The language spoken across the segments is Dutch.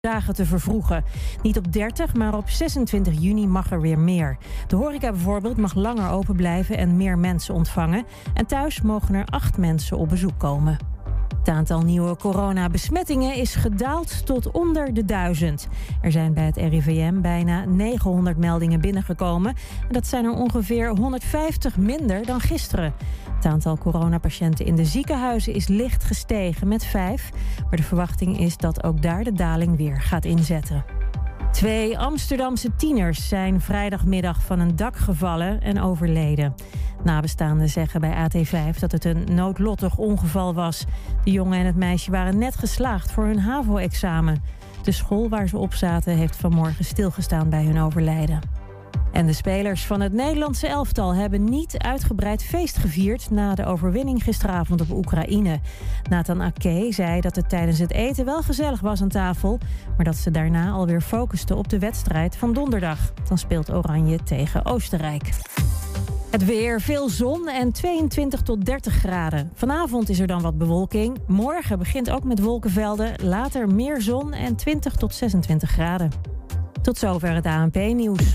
dagen te vervroegen. Niet op 30, maar op 26 juni mag er weer meer. De horeca bijvoorbeeld mag langer open blijven en meer mensen ontvangen. En thuis mogen er acht mensen op bezoek komen. Het aantal nieuwe coronabesmettingen is gedaald tot onder de duizend. Er zijn bij het RIVM bijna 900 meldingen binnengekomen. En dat zijn er ongeveer 150 minder dan gisteren. Het aantal coronapatiënten in de ziekenhuizen is licht gestegen met vijf. Maar de verwachting is dat ook daar de daling weer gaat inzetten. Twee Amsterdamse tieners zijn vrijdagmiddag van een dak gevallen en overleden. Nabestaanden zeggen bij AT5 dat het een noodlottig ongeval was. De jongen en het meisje waren net geslaagd voor hun HAVO-examen. De school waar ze op zaten heeft vanmorgen stilgestaan bij hun overlijden. En de spelers van het Nederlandse elftal hebben niet uitgebreid feest gevierd na de overwinning gisteravond op Oekraïne. Nathan Ake zei dat het tijdens het eten wel gezellig was aan tafel, maar dat ze daarna alweer focusten op de wedstrijd van donderdag. Dan speelt Oranje tegen Oostenrijk. Het weer, veel zon en 22 tot 30 graden. Vanavond is er dan wat bewolking. Morgen begint ook met wolkenvelden. Later meer zon en 20 tot 26 graden. Tot zover het ANP-nieuws.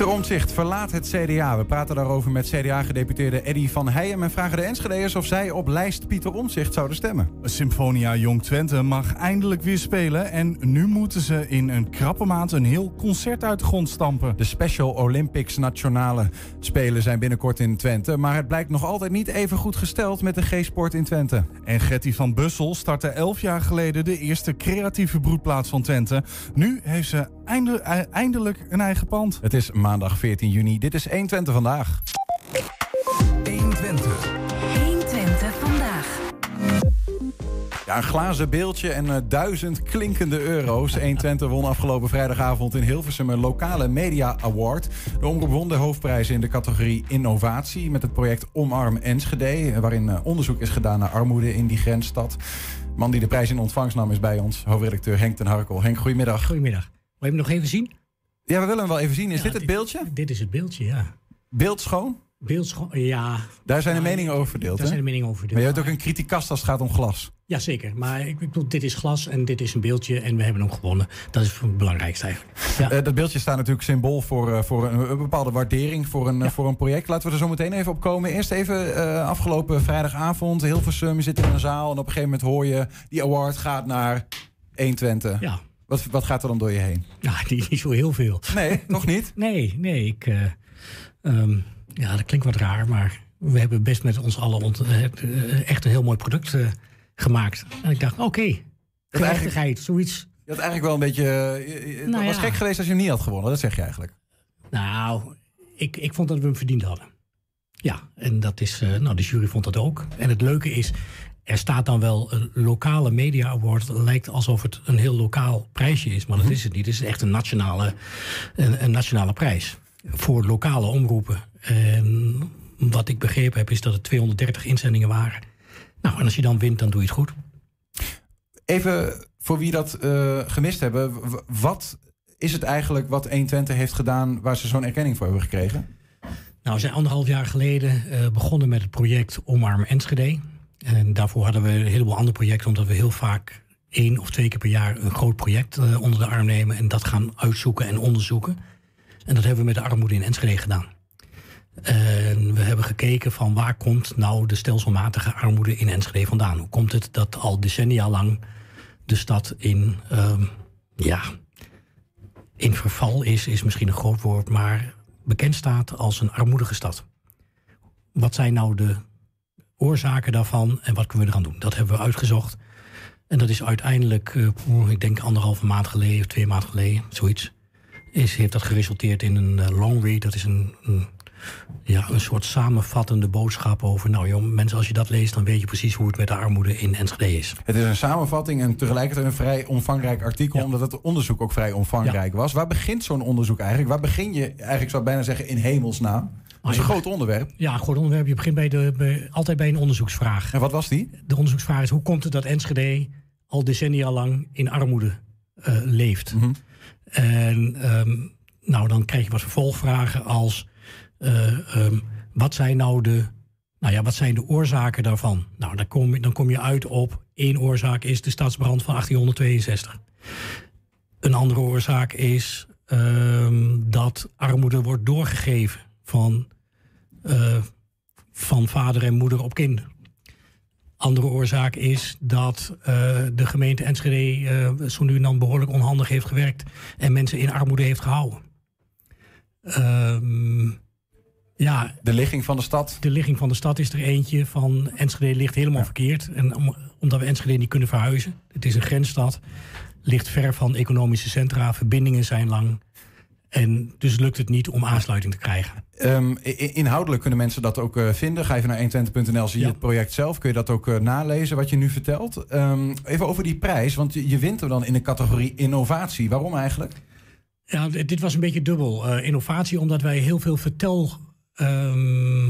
Pieter Omtzigt verlaat het CDA. We praten daarover met CDA-gedeputeerde Eddy van Heijem... en vragen de Enschede'ers of zij op lijst Pieter Omtzigt zouden stemmen. Symfonia Jong Twente mag eindelijk weer spelen... en nu moeten ze in een krappe maand een heel concert uit de grond stampen. De Special Olympics Nationale Spelen zijn binnenkort in Twente... maar het blijkt nog altijd niet even goed gesteld met de G-sport in Twente. En Getty van Bussel startte elf jaar geleden de eerste creatieve broedplaats van Twente. Nu heeft ze e- eindelijk een eigen pand. Het is maandag 14 juni. Dit is 120 vandaag. 120. 120 vandaag. Ja, een glazen beeldje en eh, duizend klinkende euro's. 120 won afgelopen vrijdagavond in Hilversum een lokale media award. De omroep won de hoofdprijs in de categorie innovatie met het project Omarm Enschede, waarin eh, onderzoek is gedaan naar armoede in die grensstad. De man die de prijs in ontvangst nam is bij ons, hoofdredacteur Henk ten Harkel. Henk, goedemiddag. Goedemiddag. Wil je hem nog even zien? Ja, we willen hem wel even zien. Is Ja, dit het beeldje? Dit is het beeldje, ja. Beeld schoon? Beeldschoon, ja. Daar zijn de Ja, meningen over verdeeld, Daar hè? zijn de meningen over Maar je verdeeld. hebt ook een criticast als het gaat om glas. Jazeker, maar ik bedoel, dit is glas en dit is een beeldje en we hebben hem gewonnen. Dat is het belangrijkste eigenlijk. Ja. Eh, dat beeldje staat natuurlijk symbool voor, eh, voor een, een bepaalde waardering voor een, eh, voor een project. Laten we er zo meteen even op komen. Eerst even afgelopen vrijdagavond, Hilversum, je zit in een zaal... en op een gegeven moment hoor je, die award gaat naar 120. ja. Wat, wat gaat er dan door je heen? ja, niet, niet zo heel veel. Nee, nog niet? Nee, nee, ik... eh, ehm, ja, dat klinkt wat raar, maar we hebben best met ons allen eh, eh, echt een heel mooi product gemaakt. En ik dacht, oké, gerechtigheid, zoiets. Je had eigenlijk wel een beetje... eh, Het Nou was ja. gek geweest als je hem niet had gewonnen, dat zeg je eigenlijk. Nou, ik, ik vond dat we hem verdiend hadden. Ja, en dat is, nou, de jury vond dat ook. En het leuke is, er staat dan wel een lokale media award. Het lijkt alsof het een heel lokaal prijsje is, maar dat is het niet. Het is echt een nationale, een, een nationale prijs voor lokale omroepen. En wat ik begrepen heb, is dat het 230 inzendingen waren. Nou, en als je dan wint, dan doe je het goed. Even voor wie dat eh, gemist hebben. Wat is het eigenlijk wat 120 heeft gedaan... waar ze zo'n erkenning voor hebben gekregen? Nou, we zijn anderhalf jaar geleden eh, begonnen met het project Omarm Enschede. En daarvoor hadden we een heleboel andere projecten, omdat we heel vaak één of twee keer per jaar een groot project eh, onder de arm nemen en dat gaan uitzoeken en onderzoeken. En dat hebben we met de armoede in Enschede gedaan. En we hebben gekeken van waar komt nou de stelselmatige armoede in Enschede vandaan? Hoe komt het dat al decennia lang de stad in, ehm, ja, in verval is, is misschien een groot woord, maar bekend staat als een armoedige stad. Wat zijn nou de oorzaken daarvan en wat kunnen we eraan doen? Dat hebben we uitgezocht. En dat is uiteindelijk, uh, ik denk anderhalve maand geleden of twee maanden geleden, zoiets. Is, heeft dat geresulteerd in een uh, long read. Dat is een, een, ja, een soort samenvattende boodschap over... nou joh, mensen, als je dat leest, dan weet je precies hoe het met de armoede in Enschede is. Het is een samenvatting en tegelijkertijd een vrij omvangrijk artikel... Ja. omdat het onderzoek ook vrij omvangrijk was. Waar begint zo'n onderzoek eigenlijk? Waar begin je, eigenlijk zou ik bijna zeggen, in hemelsnaam? Dat is een groot onderwerp. Ja, goed onderwerp. Je begint bij de, bij, altijd bij een onderzoeksvraag. En wat was die? De onderzoeksvraag is hoe komt het dat Enschede al decennia lang in armoede eh, leeft? Mhm. En ehm, nou, dan krijg je wat vervolgvragen als eh, ehm, wat zijn nou de, nou ja, wat zijn de oorzaken daarvan? Nou, dan kom, je, dan kom je uit op één oorzaak is de stadsbrand van 1862. Een andere oorzaak is ehm, dat armoede wordt doorgegeven van, eh, van vader en moeder op kind. Andere oorzaak is dat eh, de gemeente Enschede eh, zo nu en dan behoorlijk onhandig heeft gewerkt en mensen in armoede heeft gehouden. Ehm, ja, De ligging van de stad. de ligging van de stad is er eentje van Enschede ligt helemaal verkeerd. En om- omdat we Enschede niet kunnen verhuizen, het is een grensstad, ligt ver van economische centra, verbindingen zijn lang. En dus lukt het niet om aansluiting te krijgen. Ehm, inhoudelijk kunnen mensen dat ook eh, vinden. Ga even naar 120.nl, zie je Ja. het project zelf. Kun je dat ook eh, nalezen, wat je nu vertelt. Ehm, even over die prijs, want je, wint hem dan in de categorie innovatie. Waarom eigenlijk? Ja, dit dit was een beetje dubbel. Eh, innovatie, omdat wij heel veel vertel. ehm,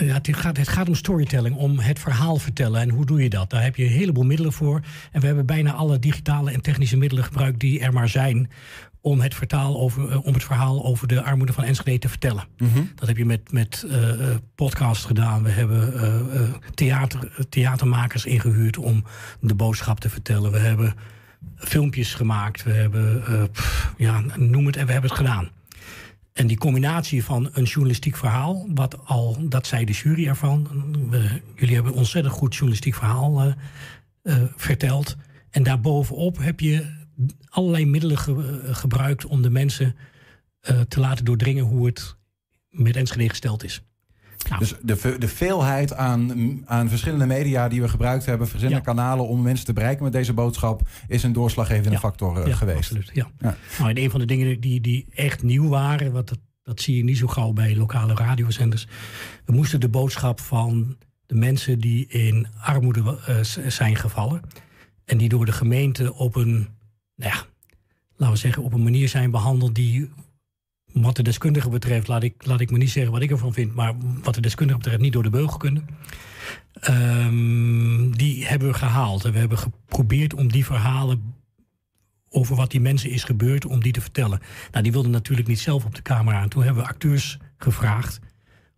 ja, het, gaat, het gaat om storytelling, om het verhaal vertellen. En hoe doe je dat? Daar heb je een heleboel middelen voor. En we hebben bijna alle digitale en technische middelen gebruikt die er maar zijn. Om het, vertaal over, eh, om het verhaal over de armoede van Enschede te vertellen. Dat heb je met, met eh, eh, podcasts gedaan. We hebben theater, theatermakers ingehuurd om de boodschap te vertellen. We hebben filmpjes gemaakt. We hebben, pff, ja, noem het en we hebben het gedaan. En die combinatie van een journalistiek verhaal, wat al, dat zei de jury ervan. We- jullie hebben een ontzettend goed journalistiek verhaal verteld. En daarbovenop heb je allerlei middelen ge- eh, gebruikt om de mensen eh, te laten doordringen hoe het met Enschede gesteld is. Nou, Dus de, de veelheid aan, aan verschillende media die we gebruikt hebben, verschillende Ja. kanalen om mensen te bereiken met deze boodschap, is een doorslaggevende Ja. factor eh, ja, geweest. Absoluut, ja. Nou, en een van de dingen die, die echt nieuw waren, wat dat, dat zie je niet zo gauw bij lokale radiozenders. We moesten de boodschap van de mensen die in armoede zijn gevallen. En die door de gemeente op een, nou ja, laten we zeggen, op een manier zijn behandeld die. Wat de deskundige betreft, laat ik, laat ik me niet zeggen wat ik ervan vind, maar wat de deskundige betreft niet door de beugel kunnen. Ehm, die hebben we gehaald. En we hebben geprobeerd om die verhalen over wat die mensen is gebeurd, om die te vertellen. Nou, die wilden natuurlijk niet zelf op de camera. En toen hebben we acteurs gevraagd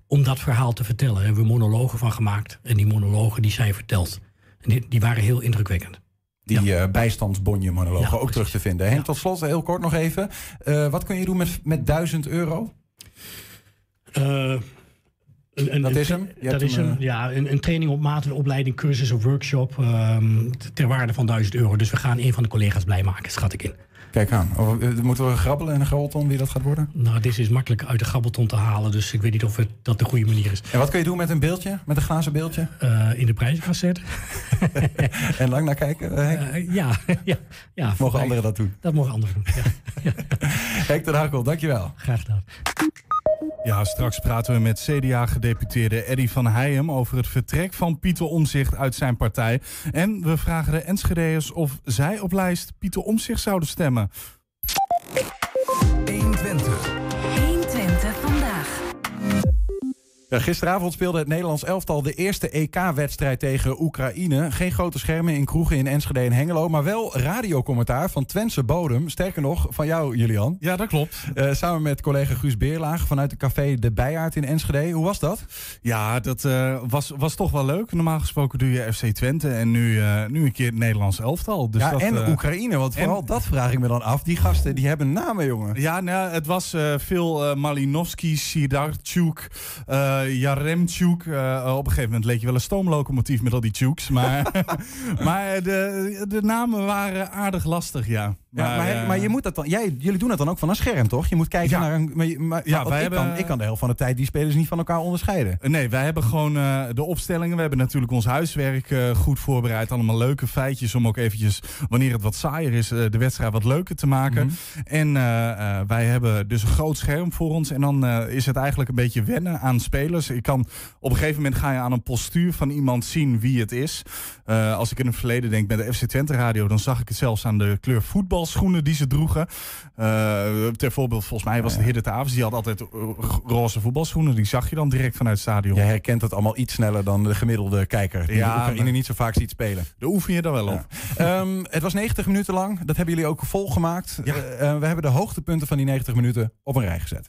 om dat verhaal te vertellen. Daar hebben we monologen van gemaakt. En die monologen die zijn verteld. En die, die waren heel indrukwekkend. Die eh bijstandsbonje-monologen Ja, ook terug te vinden. Henk, tot slot, heel kort nog even. Eh, wat kun je doen met, met 1000 euro? Eh, een, een, Dat een- is hem? Je Dat is hem, eh, ja. Een, een training op maat, een opleiding, cursus of workshop ehm, ter waarde van 1000 euro. Dus we gaan een van de collega's blij maken, schat ik in. Kijk aan. Eh, moeten we grabbelen in een grabbelton wie dat gaat worden? Nou, dit is makkelijk uit de grabbelton te halen, dus ik weet niet of het, dat de goede manier is. En wat kun je doen met een beeldje? Met een glazen beeldje? Eh, in de prijzen gaan zetten. En lang naar kijken, eh, ja, ja, ja. Mogen anderen dat doen? Dat mogen anderen doen. Ja, Henk ten Hakkel, dankjewel. graag gedaan. Ja, straks praten we met CDA-gedeputeerde Eddy van Heijem over het vertrek van Pieter Omzicht uit zijn partij. En we vragen de Enschedeërs of zij op lijst Pieter Omzicht zouden stemmen. 120 Ja, gisteravond speelde het Nederlands elftal de eerste EK-wedstrijd tegen Oekraïne. Geen grote schermen in kroegen in Enschede en Hengelo, maar wel radiocommentaar van Twentse bodem. Sterker nog, van jou, Julian. Ja, dat klopt. Uh, samen met collega Guus Beerlaag vanuit het café De Bijaard in Enschede. Hoe was dat? Ja, dat uh, was, was toch wel leuk. Normaal gesproken doe je FC Twente en nu, uh, nu een keer het Nederlands elftal. Dus ja, dat, en Oekraïne, want vooral en, dat vraag ik me dan af. Die gasten, die hebben namen, jongen. Ja, nou, het was veel Malinovski, Sidarchuk, Jaremchuk. Uh, op een gegeven moment leek je wel een stoomlocomotief met al die chukes. Maar, maar de, de namen waren aardig lastig, ja. Maar, ja, maar, maar, je moet dat dan, jij, jullie doen dat dan ook van een scherm, toch? Je moet kijken ja. naar een. Maar, maar, ja, wij ik, hebben, kan, ik kan de helft van de tijd die spelers niet van elkaar onderscheiden. Nee, wij hebben gewoon uh, de opstellingen. We hebben natuurlijk ons huiswerk uh, goed voorbereid. Allemaal leuke feitjes om ook eventjes, wanneer het wat saaier is, uh, de wedstrijd wat leuker te maken. Mm -hmm. En wij hebben dus een groot scherm voor ons. En dan is het eigenlijk een beetje wennen aan spelers. Ik kan, op een gegeven moment ga je aan een postuur van iemand zien wie het is. als ik in het verleden denk met de FC Twente radio, dan zag ik het zelfs aan de kleur voetbalschoenen die ze droegen. Uh, ter voorbeeld, volgens mij was de Hidde Tavens. Die had altijd roze voetbalschoenen. Die zag je dan direct vanuit het stadion. Je herkent het allemaal iets sneller dan de gemiddelde kijker. Die ja, Oekraïne niet zo vaak ziet spelen. Daar oefen je dan wel op. Ja. um, het was 90 minuten lang. Dat hebben jullie ook volgemaakt. Ja. Uh, we hebben de hoogtepunten van die 90 minuten op een rij gezet.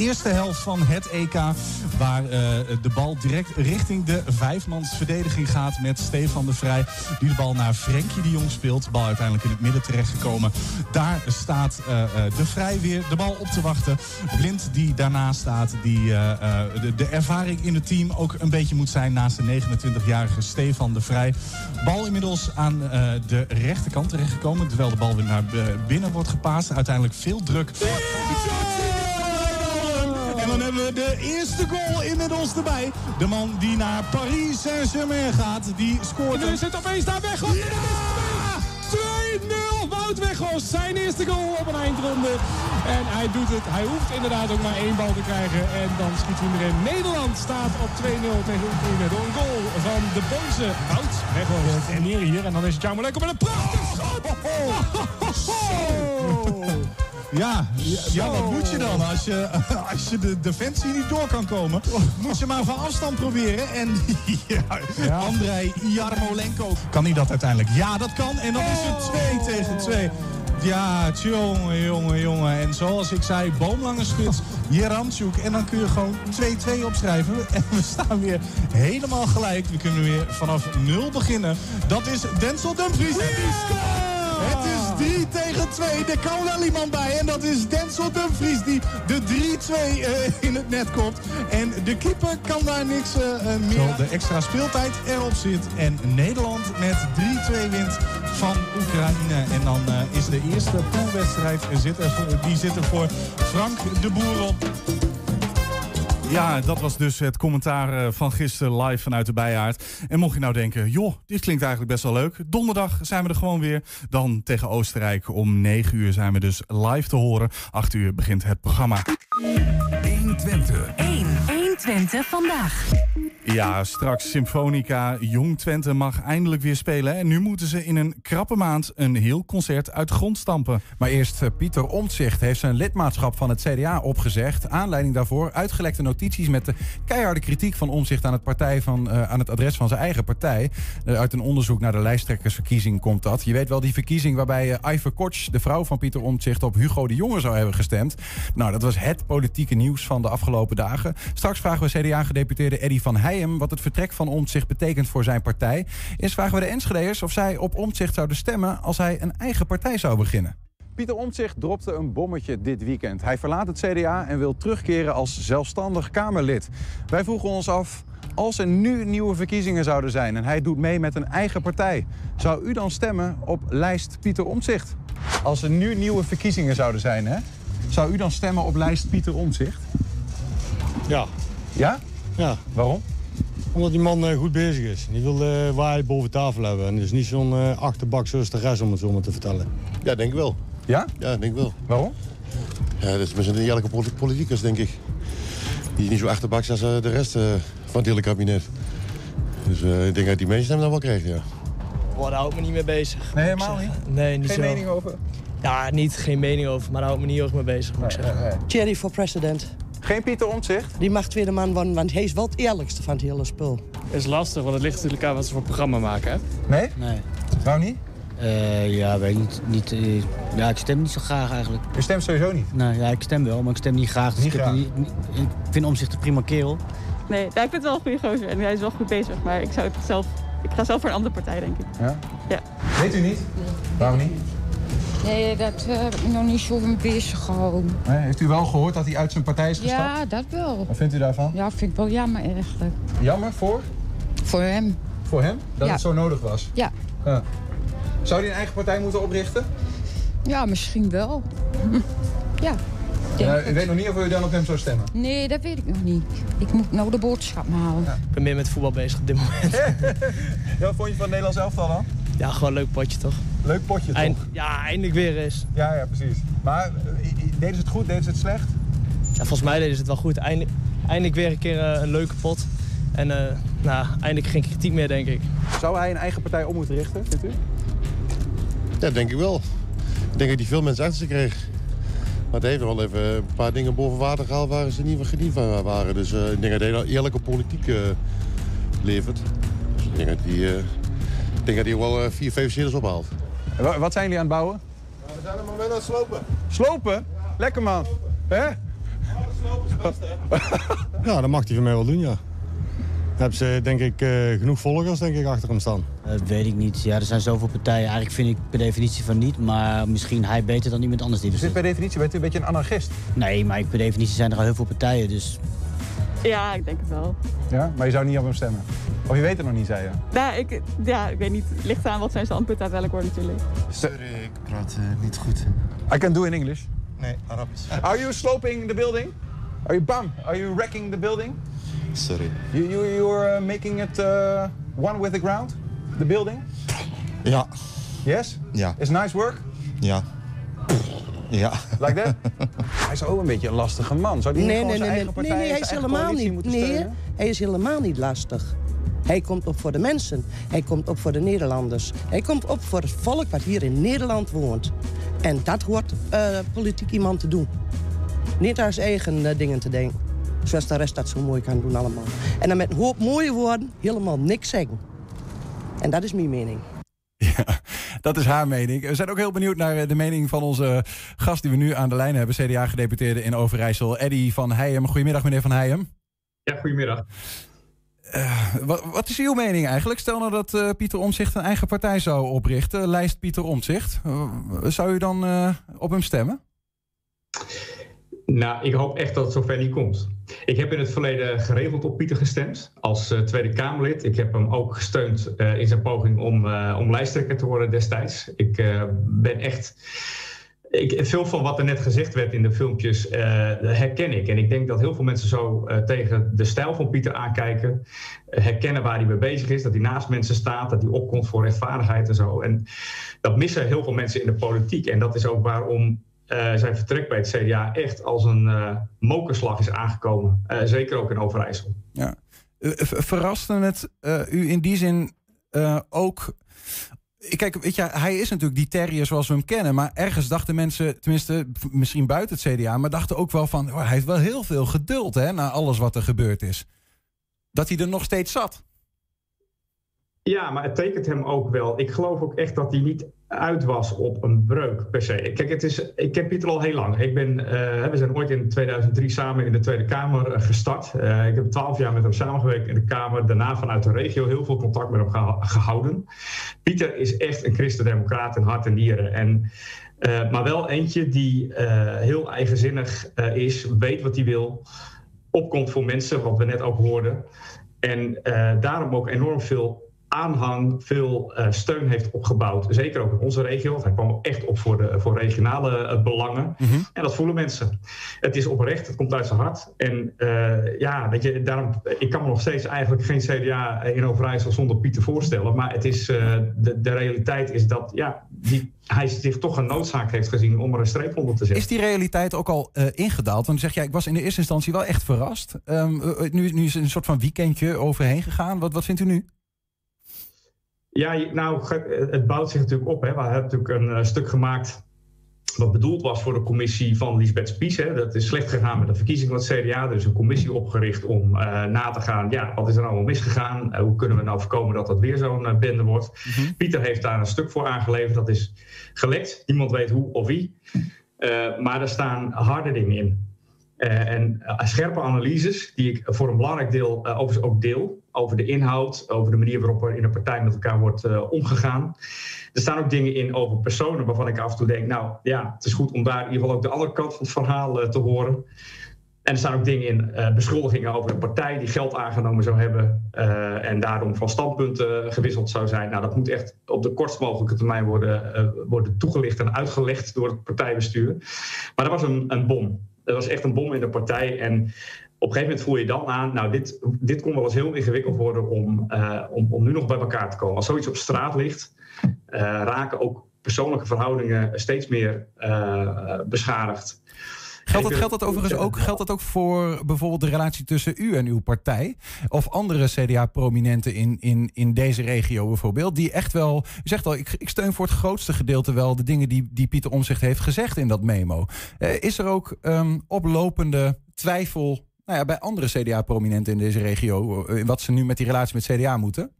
Eerste helft van het EK. Waar uh, de bal direct richting de vijfmansverdediging gaat met Stefan de Vrij. Die de bal naar Frenkie de Jong speelt. Bal uiteindelijk in het midden terechtgekomen. Daar staat uh, de Vrij weer de bal op te wachten. Blind die daarnaast staat. Die de, de, ervaring in het team ook een beetje moet zijn naast de 29-jarige Stefan de Vrij. Bal inmiddels aan de rechterkant terechtgekomen. Terwijl de bal weer naar binnen wordt gepaast. Uiteindelijk veel druk. En dan hebben we de eerste goal inmiddels erbij. De man die naar Paris Saint-Germain gaat, die scoort. En nu zit opeens daar weg. Ja! 2-0 Wout Weghorst. Zijn eerste goal op een eindronde. En hij doet het. Hij hoeft inderdaad ook maar één bal te krijgen. En dan schiet hij erin. Nederland staat op 2-0 tegen Oekraïne. Door een goal van de Boze Wout Weghorst. En hier, hier. En dan is het jou lekker met een prachtig schot. Ja, ja, wat moet je dan? Als je, als je de defensie niet door kan komen, moet je maar van afstand proberen. En ja, ja. Andrei Jarmolenko, kan hij dat uiteindelijk? Ja, dat kan. En dan is het 2 tegen 2. Ja, jongen, jongen, jongen. En zoals ik zei, boomlange spits, Jeramchuk. En dan kun je gewoon 2-2 opschrijven. En we staan weer helemaal gelijk. We kunnen weer vanaf nul beginnen. Dat is Denzel Dumfries. En die scoort! Het is 3 tegen 2. Er kan wel iemand bij. En dat is Denzel Dumfries die de 3-2 uh, in het net komt. En de keeper kan daar niks uh, meer. Zo de extra speeltijd erop zit. En Nederland met 3-2 wint van Oekraïne. En dan uh, is de eerste poolwedstrijd zit er voor, die zit er voor Frank de Boer op. Ja, dat was dus het commentaar van gisteren live vanuit de Bijaard. En mocht je nou denken, joh, dit klinkt eigenlijk best wel leuk. Donderdag zijn we er gewoon weer. Dan tegen Oostenrijk om 9 uur zijn we dus live te horen. 8 uur begint het programma. 120. 1. 120 vandaag. Ja, straks Symfonica. Jong Twente mag eindelijk weer spelen. En nu moeten ze in een krappe maand een heel concert uit de grond stampen. Maar eerst Pieter Omtzigt heeft zijn lidmaatschap van het CDA opgezegd. Aanleiding daarvoor uitgelekte notities met de keiharde kritiek van Omtzigt aan het, partij van, uh, aan het adres van zijn eigen partij. Uh, uit een onderzoek naar de lijsttrekkersverkiezing komt dat. Je weet wel, die verkiezing waarbij uh, Iver Koch, de vrouw van Pieter Omtzigt, op Hugo de Jonge zou hebben gestemd. Nou, dat was het politieke nieuws van de afgelopen dagen. Straks vragen we CDA-gedeputeerde Eddy van Heijem wat het vertrek van Omtzigt betekent voor zijn partij. Eerst vragen we de Enschede'ers of zij op Omtzigt zouden stemmen als hij een eigen partij zou beginnen. Pieter Omtzigt dropte een bommetje dit weekend. Hij verlaat het CDA en wil terugkeren als zelfstandig Kamerlid. Wij vroegen ons af, als er nu nieuwe verkiezingen zouden zijn en hij doet mee met een eigen partij, zou u dan stemmen op lijst Pieter Omtzigt? Als er nu nieuwe verkiezingen zouden zijn, hè? zou u dan stemmen op lijst Pieter Omtzigt? Ja. Ja? Ja. Waarom? Omdat die man uh, goed bezig is. Die wil uh, waarheid boven tafel hebben. En dus niet zo'n uh, achterbak zoals de rest, om het zo maar te vertellen. Ja, denk ik wel. Ja? Ja, denk ik wel. Waarom? Ja, dat is met een eerlijke politicus, denk ik. Die is niet zo achterbak als de rest van het hele kabinet. Dus ik denk dat die mensen hem dan wel krijgt, ja. Oh, daar hou ik me niet mee bezig. Nee, helemaal niet? Nee, niet Geen zo. mening over? Ja, niet geen mening over, maar daar hou ik me niet heel erg mee bezig, moet ik zeggen. Thierry voor president. Geen Pieter Omtzigt? Die mag tweede man worden, want hij is wel het eerlijkste van het hele spul. is lastig, want het ligt natuurlijk aan wat ze voor programma maken, hè? Nee? Nee. Waarom niet? Eh, ja, weet ik niet. niet eh, ja, ik stem niet zo graag eigenlijk. Je stemt sowieso niet? Nee, ja, ik stem wel, maar ik stem niet graag. Dus Niet ik, graag? niet- ik vind om zich een prima kerel. Nee, ja, ik vind het wel een goede gozer en hij is wel goed bezig. Maar ik, zou het zelf, ik ga zelf voor een andere partij, denk ik. Ja? Ja. Weet u niet? Waarom niet? Nee, dat eh, heb ik nog niet zo mee bezig gehouden. Nee, heeft u wel gehoord dat hij uit zijn partij is gestapt? Ja, dat wel. Wat vindt u daarvan? Ja, vind ik wel jammer eigenlijk. Jammer voor? Voor hem. Voor hem? Dat Ja. het zo nodig was? Ja. Ja. Zou hij een eigen partij moeten oprichten? Ja, misschien wel. Ja. denk Ja, het. u weet nog niet of u dan op hem zou stemmen? Nee, dat weet ik nog niet. Ik moet nou de boodschap halen. Ik ben meer met voetbal bezig op dit moment. Ja, wat vond je van het Nederlands elftal dan? Ja, gewoon een leuk potje, toch? Leuk potje, Eind- toch? Ja, eindelijk weer eens. Ja, ja, precies. Maar eh, deden ze het goed, deden ze het slecht? Ja, volgens mij deden ze het wel goed. Eindelijk, eindelijk weer een keer eh, een leuke pot. En eh, nou, eindelijk geen kritiek meer, denk ik. Zou hij een eigen partij op moeten richten, vindt u? Ja, denk ik wel. Ik denk dat hij veel mensen achter zich kreeg. Maar hij heeft wel even een paar dingen boven water gehaald waar ze niet van gediend van waren. Dus eh, ik denk dat hij een eerlijke politiek eh, levert. Dus ik denk dat hij, eh, denk dat hij wel eh, vier, vijf ophaalt. Wa- Wat zijn jullie aan het bouwen? we zijn er maar wel aan het slopen. Slopen? Lekker man. Hè? Ja, dat mag hij van mij wel doen, ja. Hebben ze denk ik eh, genoeg volgers denk ik, achter hem staan. Dat weet ik niet. Ja, er zijn zoveel partijen. Eigenlijk vind ik per definitie van niet. Maar misschien hij beter dan iemand anders die er Dus zit. per definitie bent u een beetje een anarchist? Nee, maar per definitie zijn er al heel veel partijen. Dus Ja, ik denk het wel. Ja? Maar je zou niet op hem stemmen? Of je weet het nog niet, zei je? Nou, ik, ja, ik weet niet. Het ligt aan wat zijn standpunt uiteindelijk wordt natuurlijk. Sorry, ik praat eh, niet goed. I can do in English. Nee, Arabisch. Are you sloping the building? Are you bam? Are you wrecking the building? Sorry. You, you, you're uh, making it uh, one with the ground? The building? Ja. Yes? Ja. Is nice work? Ja. Ja. Like that? hij is ook een beetje een lastige man. Zou die niet Nee, gewoon nee, zijn nee, eigen nee, partij nee, hij is helemaal niet. Nee, hij is helemaal niet lastig. Hij komt op voor de mensen. Hij komt op voor de Nederlanders. Hij komt op voor het volk wat hier in Nederland woont. En dat hoort eh, politiek iemand te doen. Niet aan zijn eigen eh, dingen te denken. Zoals de rest dat zo mooi kan doen allemaal. En dan met een hoop mooie woorden helemaal niks zeggen. En dat is mijn mening. Dat is haar mening. We zijn ook heel benieuwd naar eh, de mening van onze gast die we nu aan de lijn hebben. CDA-gedeputeerde in Overijssel, Eddy van Heijem. Goedemiddag, meneer van Heijem. Ja, goedemiddag. Eh, wat, wat is uw mening eigenlijk? Stel nou dat eh, Pieter Omtzigt een eigen partij zou oprichten. Lijst Pieter. Eh, zou u dan op hem stemmen? Nou, ik hoop echt dat het zover niet komt. Ik heb in het verleden geregeld op Pieter gestemd als eh, Tweede Kamerlid. Ik heb hem ook gesteund eh, in zijn poging om, eh, om lijsttrekker te worden destijds. Ik ben echt. Ik, veel van wat er net gezegd werd in de filmpjes herken ik. En ik denk dat heel veel mensen zo tegen de stijl van Pieter aankijken. herkennen waar hij mee bezig is. Dat hij naast mensen staat. Dat hij opkomt voor rechtvaardigheid en zo. En dat missen heel veel mensen in de politiek. En dat is ook waarom eh, zijn vertrek bij het CDA echt als een eh mokerslag is aangekomen. Eh, zeker ook in Overijssel. Ja. Verraste het u in die zin ook... Kijk, weet je, hij is natuurlijk die terrier zoals we hem kennen. Maar ergens dachten mensen, tenminste misschien buiten het CDA... maar dachten ook wel van, oh, hij heeft wel heel veel geduld hè, na alles wat er gebeurd is. Dat hij er nog steeds zat. Ja, maar het tekent hem ook wel. Ik geloof ook echt dat hij niet uit was op een breuk per se. Kijk, het is, ik ken Pieter al heel lang. Ik ben, eh, we zijn ooit in 2003 samen in de Tweede Kamer eh, gestart. Eh, ik heb twaalf jaar met hem samengewerkt in de Kamer. Daarna vanuit de regio heel veel contact met hem gehouden. Pieter is echt een christendemocraat in hart en nieren. En, maar wel eentje die heel eigenzinnig is, weet wat hij wil, opkomt voor mensen, wat we net ook hoorden. En daarom ook enorm veel aanhang, veel eh, steun heeft opgebouwd. Zeker ook in onze regio. want Hij kwam echt op voor, de, voor regionale eh, belangen. En dat voelen mensen. Het is oprecht, het komt uit zijn hart. En eh, ja, weet je, daarom, ik kan me nog steeds eigenlijk geen CDA in Overijssel zonder Pieter voorstellen. Maar het is, de, de realiteit is dat ja, die, hij zich toch een noodzaak heeft gezien om er een streep onder te zetten. Is die realiteit ook al ingedaald? Want dan zeg je, ik was in de eerste instantie wel echt verrast. Ehm, eh, nu, nu is er een soort van weekendje overheen gegaan. Wat, wat vindt u nu? Ja, nou, ge- het bouwt zich natuurlijk op. Hè. We hebben natuurlijk een eh, stuk gemaakt wat bedoeld was voor de commissie van Lisbeth Spies. Hè. Dat is slecht gegaan met de verkiezing van het CDA. Er is een commissie opgericht om uh, na te gaan, ja, wat is er nou misgegaan? Uh, hoe kunnen we nou voorkomen dat dat weer zo'n uh, bende wordt? Mm -hmm. Pieter heeft daar een stuk voor aangeleverd. Dat is gelekt. Niemand weet hoe of wie. maar er staan harde dingen in. En scherpe analyses, die ik voor een belangrijk deel overigens ook deel. Over de inhoud, over de manier waarop er in een partij met elkaar wordt omgegaan. Er staan ook dingen in over personen waarvan ik af en toe denk, nou ja, het is goed om daar in ieder geval ook de andere kant van het verhaal te horen. En er staan ook dingen in, beschuldigingen over een partij die geld aangenomen zou hebben en daarom van standpunten gewisseld zou zijn. Nou, dat moet echt op de kortst mogelijke termijn worden, worden toegelicht en uitgelegd door het partijbestuur. Maar dat was een, een bom. Dat was echt een bom in de partij. En op een gegeven moment voel je dan aan, nou, dit, dit kon wel eens heel ingewikkeld worden om, om, om nu nog bij elkaar te komen. Als zoiets op straat ligt, uh, raken ook persoonlijke verhoudingen steeds meer uh, beschadigd. Geldt dat, geldt dat overigens ook, geldt dat ook voor bijvoorbeeld de relatie tussen u en uw partij? Of andere CDA-prominenten in, in, in deze regio bijvoorbeeld? Die echt wel, u zegt al, ik, ik steun voor het grootste gedeelte wel de dingen die, die Pieter Omzicht heeft gezegd in dat memo. Uh, is er ook um, oplopende twijfel nou ja, bij andere CDA-prominenten in deze regio, in wat ze nu met die relatie met CDA moeten?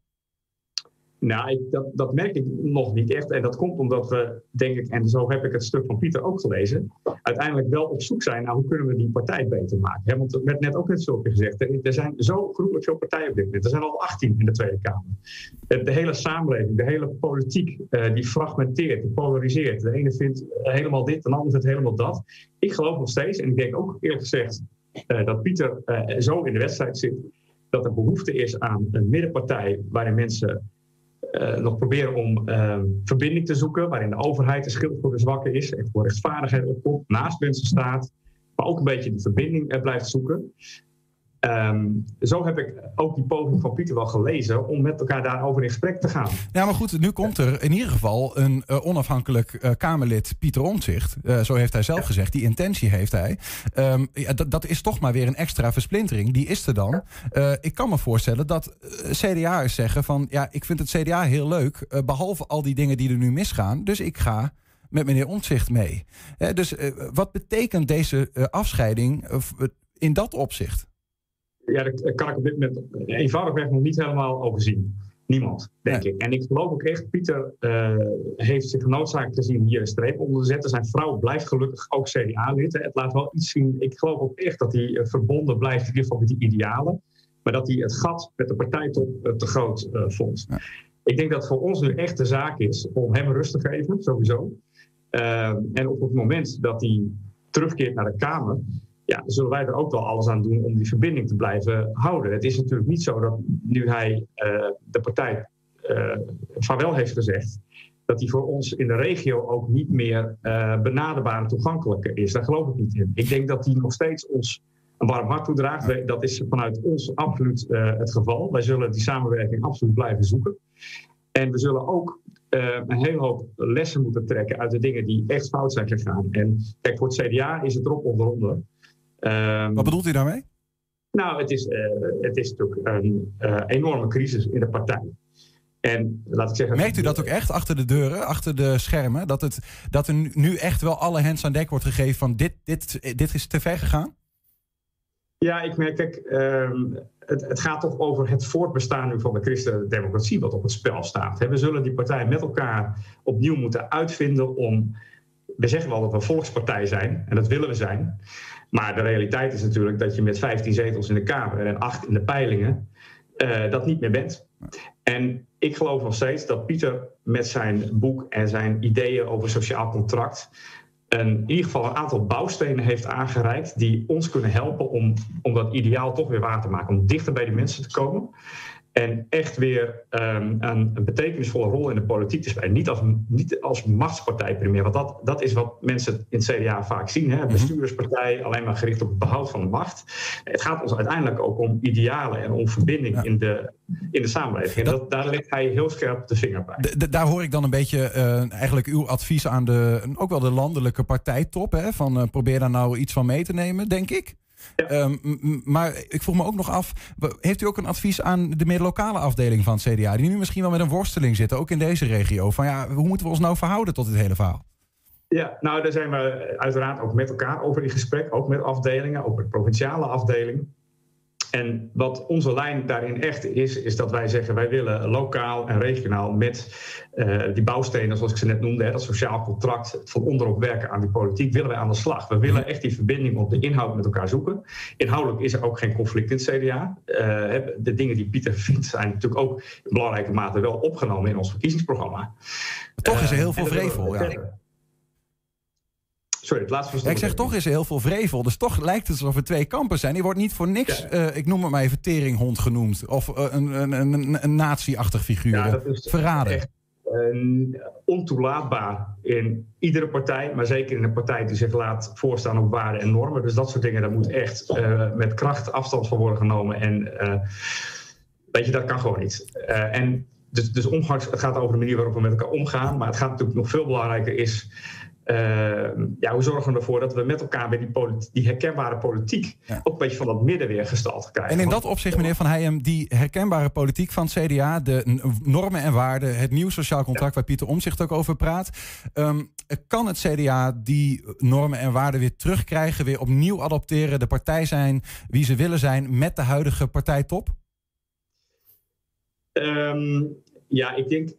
Nou, dat, dat merk ik nog niet echt. En dat komt omdat we, denk ik, en zo heb ik het stuk van Pieter ook gelezen, uiteindelijk wel op zoek zijn naar hoe kunnen we die partij beter maken. Want er werd net ook net zo gezegd, er, zijn zo gruwelijk veel partijen op dit moment. Er zijn al 18 in de Tweede Kamer. De, hele samenleving, de hele politiek, uh, die fragmenteert, die polariseert. De ene vindt helemaal dit, de ander vindt helemaal dat. Ik geloof nog steeds, en ik denk ook eerlijk gezegd, uh, dat Pieter zo in de wedstrijd zit, dat er behoefte is aan een middenpartij waarin mensen uh, nog proberen om uh, verbinding te zoeken, waarin de overheid de schild voor de zwakken is, echt voor rechtvaardigheid opkomt, naast mensen staat, maar ook een beetje de verbinding uh, blijft zoeken. Um, zo heb ik ook die poging van Pieter wel gelezen om met elkaar daarover in gesprek te gaan. Ja, maar goed, nu komt er in ieder geval een uh, onafhankelijk uh, Kamerlid, Pieter Omtzigt. Uh, zo heeft hij zelf gezegd, die intentie heeft hij. Um, ja, dat is toch maar weer een extra versplintering. Die is er dan. ik kan me voorstellen dat CDA'ers zeggen van... ja, ik vind het CDA heel leuk, behalve al die dingen die er nu misgaan. Dus ik ga met meneer Omtzigt mee. dus wat betekent deze afscheiding in dat opzicht? Ja, daar kan ik op dit moment eenvoudigweg nog niet helemaal overzien. Niemand, denk ik. En ik geloof ook echt, Pieter uh, heeft zich genoodzaakt gezien hier een streep onder te zetten. Zijn vrouw blijft gelukkig ook CDA-lid. Het laat wel iets zien. Ik geloof ook echt dat hij verbonden blijft, in ieder geval met die idealen. Maar dat hij het gat met de partijtop uh, te groot vond. Ja. Ik denk dat voor ons nu echt de zaak is om hem rust te geven, sowieso. en op het moment dat hij terugkeert naar de Kamer, ja, zullen wij er ook wel alles aan doen om die verbinding te blijven houden. Het is natuurlijk niet zo dat nu hij uh, de partij uh, vaarwel heeft gezegd, dat hij voor ons in de regio ook niet meer uh, benaderbaar en toegankelijk is. Daar geloof ik niet in. Ik denk dat hij nog steeds ons een warm hart toedraagt. Dat is vanuit ons absoluut het geval. Wij zullen die samenwerking absoluut blijven zoeken. En we zullen ook een hele hoop lessen moeten trekken uit de dingen die echt fout zijn gegaan. En kijk, voor het CDA is het erop onder onder. Um, Wat bedoelt u daarmee? Nou, het is, uh, het is natuurlijk een uh, enorme crisis in de partij. En laat ik zeggen. Merkt u dat ook echt achter de deuren, achter de schermen? Dat, het, dat er nu echt wel alle hens aan dek wordt gegeven van dit, dit, dit is te ver gegaan? Ja, ik merk, kijk, um, het, het, gaat toch over het voortbestaan nu van de christendemocratie wat op het spel staat. We zullen die partijen met elkaar opnieuw moeten uitvinden om. We zeggen wel dat we een volkspartij zijn, en dat willen we zijn. Maar de realiteit is natuurlijk dat je met 15 zetels in de Kamer en 8 in de peilingen uh, dat niet meer bent. En ik geloof nog steeds dat Pieter met zijn boek en zijn ideeën over sociaal contract in ieder geval een aantal bouwstenen heeft aangereikt die ons kunnen helpen om, om dat ideaal toch weer waar te maken. Om dichter bij die mensen te komen. En echt weer um, een, een, betekenisvolle rol in de politiek te spelen. Niet als, niet als machtspartij primair. Want dat, dat is wat mensen in het CDA vaak zien. Hè? Een bestuurspartij alleen maar gericht op het behoud van de macht. Het gaat ons uiteindelijk ook om idealen en om verbinding ja. in, de, in de samenleving. En dat, daar legt hij heel scherp de vinger bij. daar hoor ik dan een beetje uh, eigenlijk uw advies aan de, ook wel de landelijke partijtop. Hè? Van uh, probeer daar nou iets van mee te nemen, denk ik. Ja. Um, maar ik vroeg me ook nog af, heeft u ook een advies aan de meer lokale afdeling van het CDA, die nu misschien wel met een worsteling zitten, ook in deze regio? Van ja, hoe moeten we ons nou verhouden tot dit hele verhaal? Ja, nou daar zijn we uiteraard ook met elkaar over in gesprek. Ook met afdelingen, ook met provinciale afdelingen. En wat onze lijn daarin echt is, is dat wij zeggen wij willen lokaal en regionaal met uh, die bouwstenen, zoals ik ze net noemde, hè, dat sociaal contract, het van onderop werken aan die politiek, willen wij aan de slag. We willen echt die verbinding op de inhoud met elkaar zoeken. Inhoudelijk is er ook geen conflict in het CDA. Uh, de dingen die Pieter vindt zijn natuurlijk ook in belangrijke mate wel opgenomen in ons verkiezingsprogramma. Toch is er heel veel vrevel. Ja. Sorry, het laatste ja, Ik zeg toch is er heel veel vrevel. Dus toch lijkt het alsof er twee kampen zijn. Die wordt niet voor niks, ja. uh, ik noem het maar even, teringhond genoemd. Of uh, een, een, een, een nazi-achtig figuur. Ja, dat is Verraden. Echt, uh, ontoelaatbaar in iedere partij. Maar zeker in een partij die zich laat voorstaan op waarden en normen. Dus dat soort dingen, daar moet echt met kracht afstand van worden genomen. En weet je, dat kan gewoon niet. en dus, dus omgangs, het gaat over de manier waarop we met elkaar omgaan. Maar het gaat natuurlijk nog veel belangrijker is... Uh, ja, hoe zorgen we ervoor dat we met elkaar weer die, die herkenbare politiek ja. ook een beetje van dat midden weer gestald krijgen? En in dat opzicht, meneer Van Heijem, die herkenbare politiek van het CDA, de normen en waarden, het nieuw sociaal contract waar Pieter Omzicht ook over praat, um, kan het CDA die normen en waarden weer terugkrijgen, weer opnieuw adopteren, de partij zijn wie ze willen zijn met de huidige partijtop? Um, ja, ik denk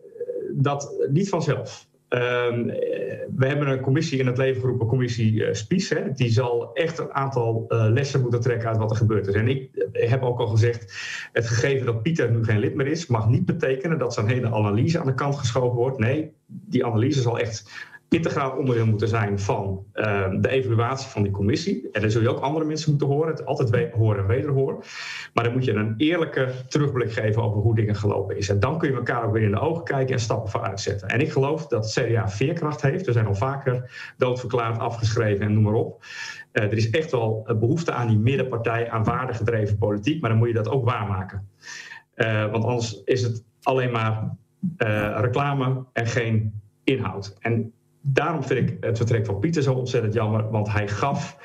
dat niet vanzelf. Um, we hebben een commissie in het leven geroepen, commissie uh, Spies. Hè, die zal echt een aantal uh, lessen moeten trekken uit wat er gebeurd is. En ik heb ook al gezegd, het gegeven dat Pieter nu geen lid meer is, mag niet betekenen dat zijn hele analyse aan de kant geschoven wordt. Nee, die analyse zal echt integraal onderdeel moeten zijn van uh, de evaluatie van die commissie. En dan zul je ook andere mensen moeten horen, het altijd horen en wederhoren. Maar dan moet je een eerlijke terugblik geven over hoe dingen gelopen is. En dan kun je elkaar ook weer in de ogen kijken en stappen vooruit zetten. En ik geloof dat CDA veerkracht heeft. We zijn al vaker doodverklaard, afgeschreven en noem maar op. Uh, er is echt wel behoefte aan die middenpartij, aan waardegedreven politiek. Maar dan moet je dat ook waarmaken. Uh, want anders is het alleen maar reclame en geen inhoud. En daarom vind ik het vertrek van Pieter zo ontzettend jammer, want hij gaf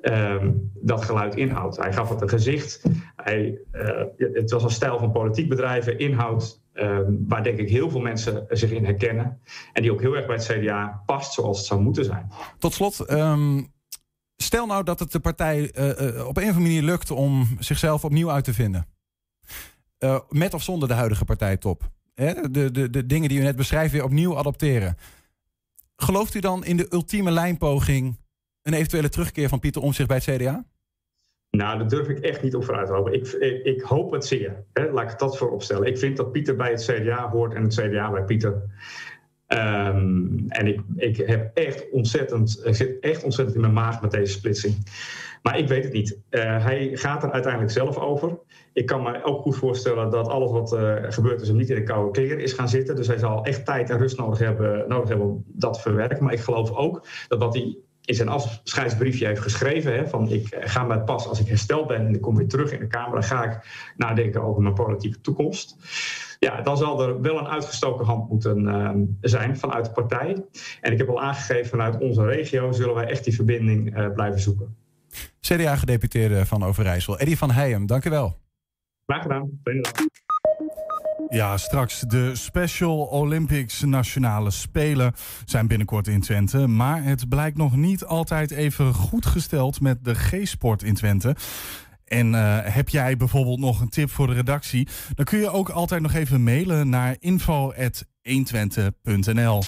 um, dat geluid inhoud. Hij gaf het een gezicht. Hij, uh, het was een stijl van politiek bedrijven, inhoud, um, waar denk ik heel veel mensen zich in herkennen. En die ook heel erg bij het CDA past zoals het zou moeten zijn. Tot slot. Um... Stel nou dat het de partij uh, uh, op een of andere manier lukt om zichzelf opnieuw uit te vinden. Met of zonder de huidige partijtop. Hè? De, de, de dingen die u net beschrijft weer opnieuw adopteren. Gelooft u dan in de ultieme lijnpoging een eventuele terugkeer van Pieter Omtzigt bij het CDA? Nou, daar durf ik echt niet op vooruit te hopen. Ik, ik, hoop het zeer. Hè? Laat ik dat voor opstellen. Ik vind dat Pieter bij het CDA hoort en het CDA bij Pieter. Um, en ik, ik, heb echt ontzettend, ik zit echt ontzettend in mijn maag met deze splitsing. Maar ik weet het niet. Uh, hij gaat er uiteindelijk zelf over. Ik kan me ook goed voorstellen dat alles wat uh, gebeurd is hem niet in de koude kleren is gaan zitten. Dus hij zal echt tijd en rust nodig hebben, nodig hebben om dat te verwerken. Maar ik geloof ook dat wat hij in zijn afscheidsbriefje heeft geschreven. Hè, van ik ga met pas als ik hersteld ben en ik kom weer terug in de Kamer. Dan ga ik nadenken over mijn politieke toekomst. Ja, dan zal er wel een uitgestoken hand moeten uh, zijn vanuit de partij. En ik heb al aangegeven vanuit onze regio zullen wij echt die verbinding uh, blijven zoeken. CDA-gedeputeerde van Overijssel, Eddie van Heijem, dank u wel. Graag gedaan. Ja, straks de Special Olympics Nationale Spelen zijn binnenkort in Twente. Maar het blijkt nog niet altijd even goed gesteld met de G-sport in Twente. En uh, heb jij bijvoorbeeld nog een tip voor de redactie? Dan kun je ook altijd nog even mailen naar info.120.nl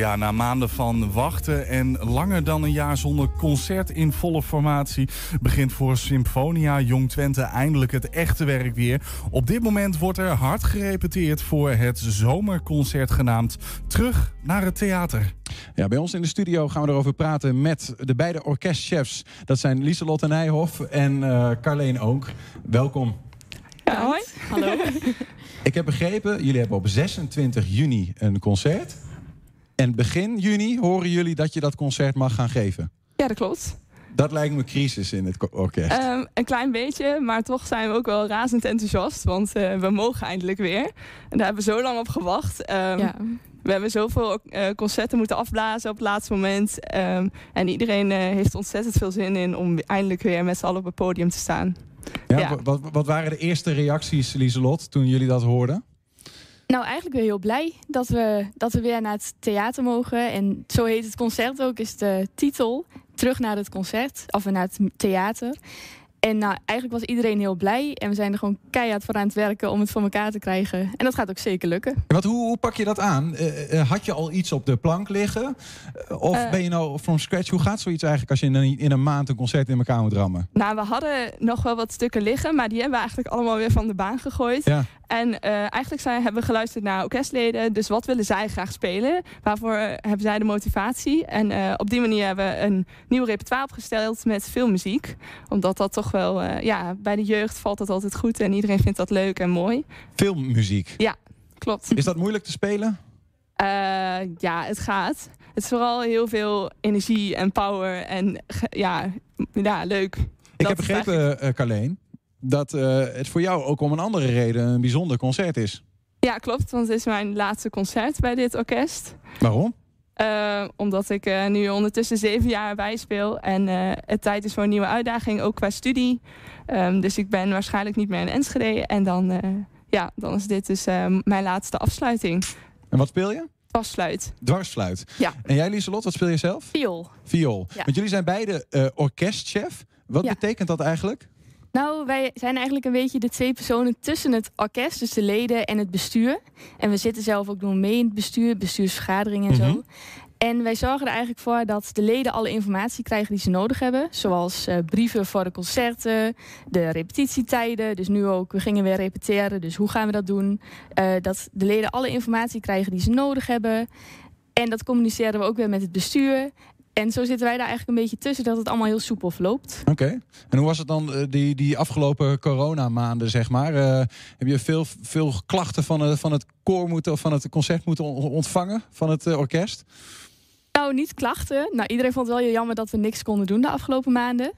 Ja, na maanden van wachten en langer dan een jaar zonder concert in volle formatie... begint voor Symfonia Jong Twente eindelijk het echte werk weer. Op dit moment wordt er hard gerepeteerd voor het zomerconcert genaamd Terug naar het Theater. Ja, bij ons in de studio gaan we erover praten met de beide orkestchefs. Dat zijn Lieselotte Nijhoff en uh, Carleen Oonk. Welkom. Ja, hoi. Hallo. Ik heb begrepen, jullie hebben op 26 juni een concert... En begin juni horen jullie dat je dat concert mag gaan geven. Ja, dat klopt. Dat lijkt me crisis in het orkest. Um, een klein beetje, maar toch zijn we ook wel razend enthousiast. Want uh, we mogen eindelijk weer. En daar hebben we zo lang op gewacht. Um, ja. We hebben zoveel uh, concerten moeten afblazen op het laatste moment. Um, en iedereen uh, heeft ontzettend veel zin in om eindelijk weer met z'n allen op het podium te staan. Ja, ja. Wat, wat waren de eerste reacties, Lieselot, toen jullie dat hoorden? Nou, eigenlijk weer heel blij dat we, dat we weer naar het theater mogen. En zo heet het concert ook, is de titel. Terug naar het concert, of naar het theater. En nou, eigenlijk was iedereen heel blij. En we zijn er gewoon keihard voor aan het werken om het voor elkaar te krijgen. En dat gaat ook zeker lukken. En Wat, hoe, hoe pak je dat aan? Eh, eh, had je al iets op de plank liggen? Eh, of Eh. ben je nou from scratch? Hoe gaat zoiets eigenlijk als je in een, in een maand een concert in elkaar moet rammen? Nou, we hadden nog wel wat stukken liggen, maar die hebben we eigenlijk allemaal weer van de baan gegooid. Ja. En eh, eigenlijk zijn, hebben we geluisterd naar orkestleden. Dus wat willen zij graag spelen? Waarvoor eh, hebben zij de motivatie? En eh, op die manier hebben we een nieuw repertoire opgesteld met veel muziek. Omdat dat toch wel, eh, ja, bij de jeugd valt dat altijd goed. En iedereen vindt dat leuk en mooi. Filmmuziek. Ja, klopt. Is dat moeilijk te spelen? Eh, ja, het gaat. Het is vooral heel veel energie en power. En ja, ja leuk. Ik heb begrepen, eh Carleen, dat het voor jou ook om een andere reden een bijzonder concert is. Ja, klopt. Want het is mijn laatste concert bij dit orkest. Waarom? Eh, omdat ik eh, nu ondertussen zeven jaar bijspeel. En eh, het tijd is voor een nieuwe uitdaging, ook qua studie. Ehm, dus ik ben waarschijnlijk niet meer in Enschede. En dan, ja, dan is dit dus mijn laatste afsluiting. En wat speel je? Afsluit. Dwarsfluit. Ja. En jij, Lieselot, wat speel je zelf? Viool. Viool. Ja. Want jullie zijn beide orkestchef. Wat Ja. betekent dat eigenlijk? Nou, wij zijn eigenlijk een beetje de twee personen tussen het orkest, dus de leden en het bestuur. En we zitten zelf ook nog mee in het bestuur, bestuursvergaderingen en Mhm. zo. En wij zorgen er eigenlijk voor dat de leden alle informatie krijgen die ze nodig hebben. Zoals eh, brieven voor de concerten, de repetitietijden. Dus nu ook, we gingen weer repeteren, dus hoe gaan we dat doen? Eh, dat de leden alle informatie krijgen die ze nodig hebben. En dat communiceren we ook weer met het bestuur. En zo zitten wij daar eigenlijk een beetje tussen, dat het allemaal heel soepel verloopt. Oké. En hoe was het dan eh, die, die afgelopen coronamaanden, zeg maar? Eh, heb je veel, veel klachten van, het van het koor moeten of van het concert moeten on- ontvangen van het eh, orkest? Nou, niet klachten. Nou, iedereen vond het wel heel jammer dat we niks konden doen de afgelopen maanden.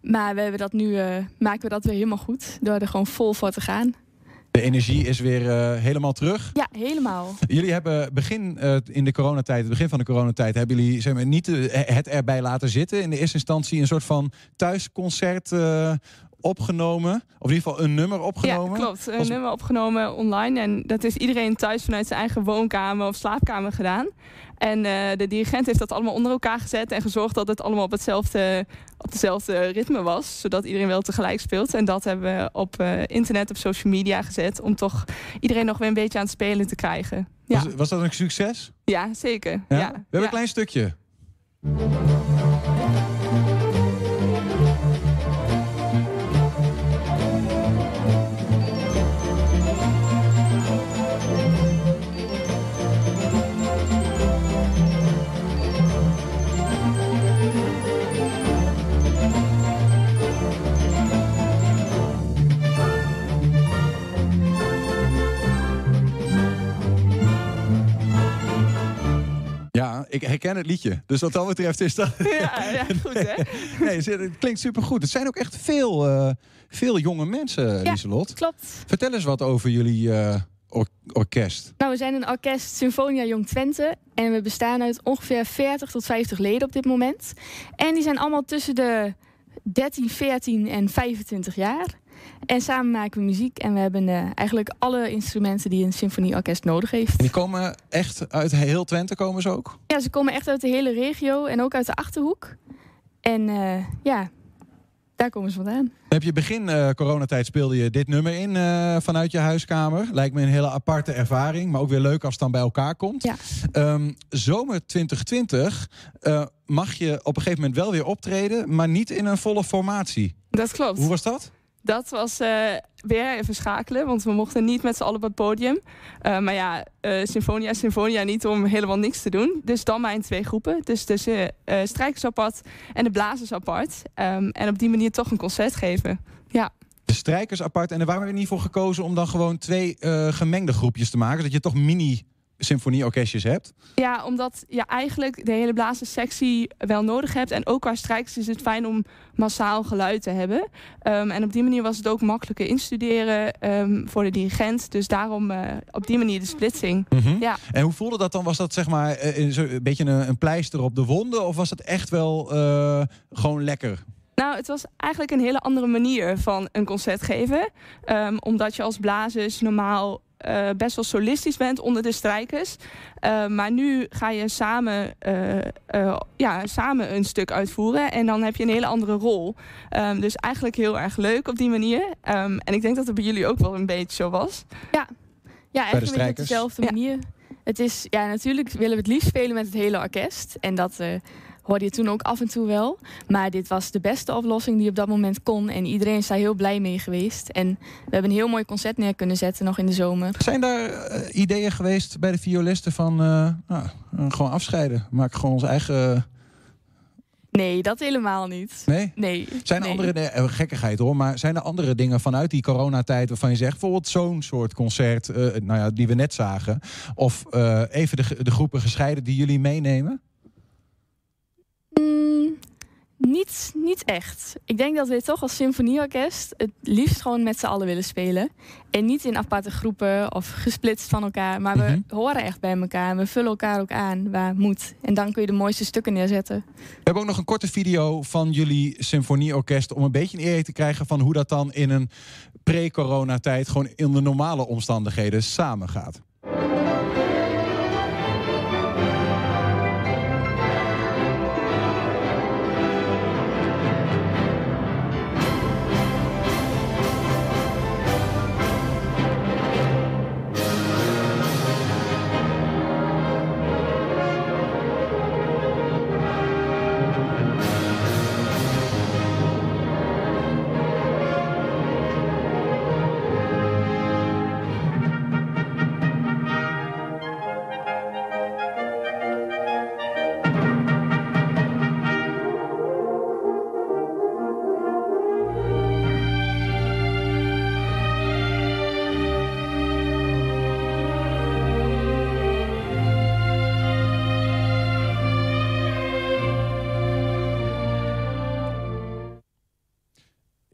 Maar we hebben dat nu, eh, maken we dat weer helemaal goed. Door er gewoon vol voor te gaan. De energie is weer eh, helemaal terug. Ja, helemaal. Jullie hebben begin eh, in de coronatijd, het begin van de coronatijd, hebben jullie zeg maar, niet eh, het erbij laten zitten. In de eerste instantie een soort van thuisconcert opgenomen. Of in ieder geval een nummer opgenomen. Ja, klopt. Een nummer opgenomen online. En dat is iedereen thuis vanuit zijn eigen woonkamer of slaapkamer gedaan. En eh, de dirigent heeft dat allemaal onder elkaar gezet en gezorgd dat het allemaal op hetzelfde, op dezelfde ritme was. Zodat iedereen wel tegelijk speelt. En dat hebben we op eh, internet, op social media gezet. Om toch iedereen nog weer een beetje aan het spelen te krijgen. Ja, Was, was dat een succes? ja zeker. Ja? Ja. We hebben een klein stukje. Ja, ik herken het liedje. Dus wat dat betreft is dat... Ja, ja, goed hè? Nee, het klinkt supergoed. Het zijn ook echt veel, eh, veel jonge mensen, Lieselot. Klopt. Vertel eens wat over jullie eh, or- orkest. Nou, we zijn een orkest Symfonia Jong Twente. En we bestaan uit ongeveer 40 tot 50 leden op dit moment. En die zijn allemaal tussen de 13, 14 en 25 jaar. En samen maken we muziek. En we hebben eh, eigenlijk alle instrumenten die een symfonieorkest nodig heeft. En die komen echt uit heel Twente, komen ze ook? Ja, ze komen echt uit de hele regio en ook uit de Achterhoek. En eh, ja, daar komen ze vandaan. Heb je begin eh, coronatijd speelde je dit nummer in vanuit je huiskamer. Lijkt me een hele aparte ervaring, maar ook weer leuk als het dan bij elkaar komt. Ja. Ehm, zomer 2020 eh, mag je op een gegeven moment wel weer optreden, maar niet in een volle formatie. Dat klopt. Hoe was dat? Dat was eh, weer even schakelen, want we mochten niet met z'n allen op het podium. Eh, maar ja, eh Symfonia is Symfonia niet om helemaal niks te doen. Dus dan maar in twee groepen. Dus eh strijkers apart en de blazers apart. Ehm, en op die manier toch een concert geven. Ja. De strijkers apart. En er waren we er niet voor gekozen om dan gewoon twee gemengde groepjes te maken. Dat je toch mini symfonieorkestjes hebt. Ja, omdat je eigenlijk de hele blazerssectie wel nodig hebt. En ook qua strijkers is het fijn om massaal geluid te hebben. Ehm, en op die manier was het ook makkelijker instuderen ehm, voor de dirigent. Dus daarom eh, op die manier de splitsing. Mhm. Ja. En hoe voelde dat dan? Was dat zeg maar eh, een, beetje een, een pleister op de wonden? Of was het echt wel eh, gewoon lekker? Nou, het was eigenlijk een hele andere manier van een concert geven. Ehm, omdat je als blazers normaal eh, best wel solistisch bent onder de strijkers. Uh, maar nu ga je samen, uh, ja, samen een stuk uitvoeren. En dan heb je een hele andere rol. Um, dus eigenlijk heel erg leuk op die manier. Um, en ik denk dat het bij jullie ook wel een beetje zo was. Ja, ja eigenlijk de op dezelfde manier. Het is, ja, natuurlijk willen we het liefst spelen met het hele orkest. En dat hoorde je toen ook af en toe wel. Maar dit was de beste oplossing die op dat moment kon. En iedereen is daar heel blij mee geweest. En we hebben een heel mooi concert neer kunnen zetten nog in de zomer. Zijn daar uh, ideeën geweest bij de violisten van uh, nou, gewoon afscheiden? Maak gewoon ons eigen... Nee, dat helemaal niet. Nee? Nee. Zijn er nee. andere, gekkigheid hoor, maar zijn er andere dingen vanuit die coronatijd waarvan je zegt, bijvoorbeeld zo'n soort concert, uh, nou ja, die we net zagen, of even de, de groepen gescheiden die jullie meenemen? Niet, niet echt. Ik denk dat we toch als symfonieorkest het liefst gewoon met z'n allen willen spelen. En niet in aparte groepen of gesplitst van elkaar. Maar we Mhm. horen echt bij elkaar. En we vullen elkaar ook aan waar moet. En dan kun je de mooiste stukken neerzetten. We hebben ook nog een korte video van jullie symfonieorkest om een beetje een idee te krijgen van hoe dat dan in een pre-coronatijd gewoon in de normale omstandigheden samengaat.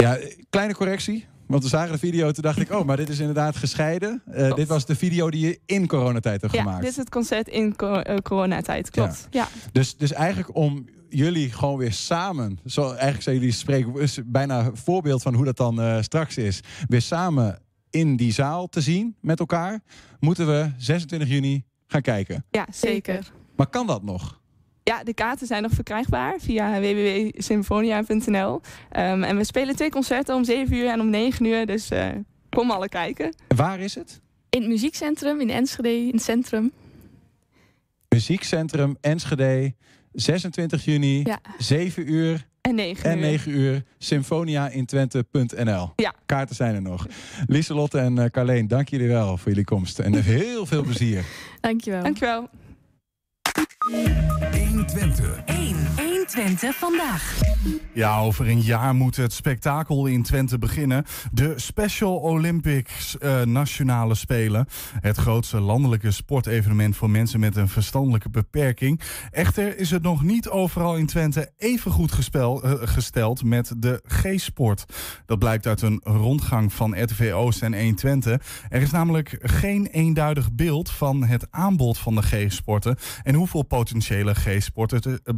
Ja, kleine correctie. Want we zagen de video, toen dacht ik, oh, maar dit is inderdaad gescheiden. Uh, dit was de video die je in coronatijd hebt ja, gemaakt. dit is het concert in co uh, coronatijd, klopt. Ja. Dus, dus eigenlijk om jullie gewoon weer samen, zo, eigenlijk zijn jullie spreken, is bijna een voorbeeld van hoe dat dan uh, straks is, weer samen in die zaal te zien met elkaar, moeten we 26 juni gaan kijken. Ja, zeker. Maar kan dat nog? Ja, de kaarten zijn nog verkrijgbaar via www.symfonia.nl. Um, en we spelen twee concerten om 7 uur en om 9 uur. Dus uh, kom alle kijken. En waar is het? In het muziekcentrum in Enschede, in het centrum. Muziekcentrum Enschede, 26 juni, ja. 7 uur. En 9 en 9 uur. Symfoniaintwente.nl. Ja. Kaarten zijn er nog. Lieselotte en uh, Carleen, dank jullie wel voor jullie komst. En heel veel plezier. Dankjewel. Dankjewel. 120. 1. 120 vandaag. Ja, over een jaar moet het spektakel in Twente beginnen. De Special Olympics uh, Nationale Spelen. Het grootste landelijke sportevenement voor mensen met een verstandelijke beperking. Echter is het nog niet overal in Twente even goed uh, gesteld met de G-sport. Dat blijkt uit een rondgang van RTV Oost en 120. Er is namelijk geen eenduidig beeld van het aanbod van de G-sporten en hoeveel potentiële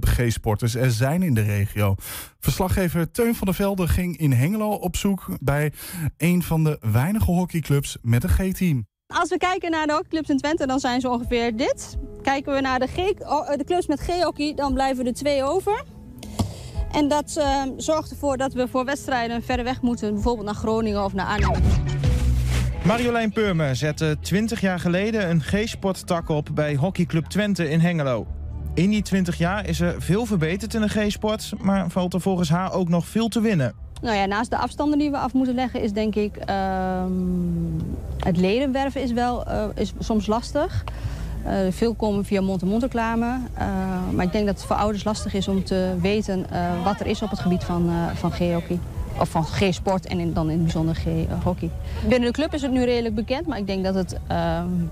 G-sporters er zijn in de regio. Verslaggever Teun van der Velde ging in Hengelo op zoek bij een van de weinige hockeyclubs met een G-team. Als we kijken naar de hockeyclubs in Twente, dan zijn ze ongeveer dit. Kijken we naar de, G de clubs met G-hockey, dan blijven er twee over. En dat uh, zorgt ervoor dat we voor wedstrijden verder weg moeten, bijvoorbeeld naar Groningen of naar Arnhem. Marjolein Purmer zette 20 jaar geleden een G-sporttak op bij hockeyclub Twente in Hengelo. In die 20 jaar is er veel verbeterd in de G-sport, maar valt er volgens haar ook nog veel te winnen. Nou ja, naast de afstanden die we af moeten leggen is denk ik... Uh, het ledenwerven is, wel, uh, is soms lastig. Uh, veel komen via mond-to-mond reclame. maar ik denk dat het voor ouders lastig is om te weten wat er is op het gebied van, van G-hockey. Of van G-sport en in, dan in het bijzonder G-hockey. Binnen de club is het nu redelijk bekend, maar ik denk dat het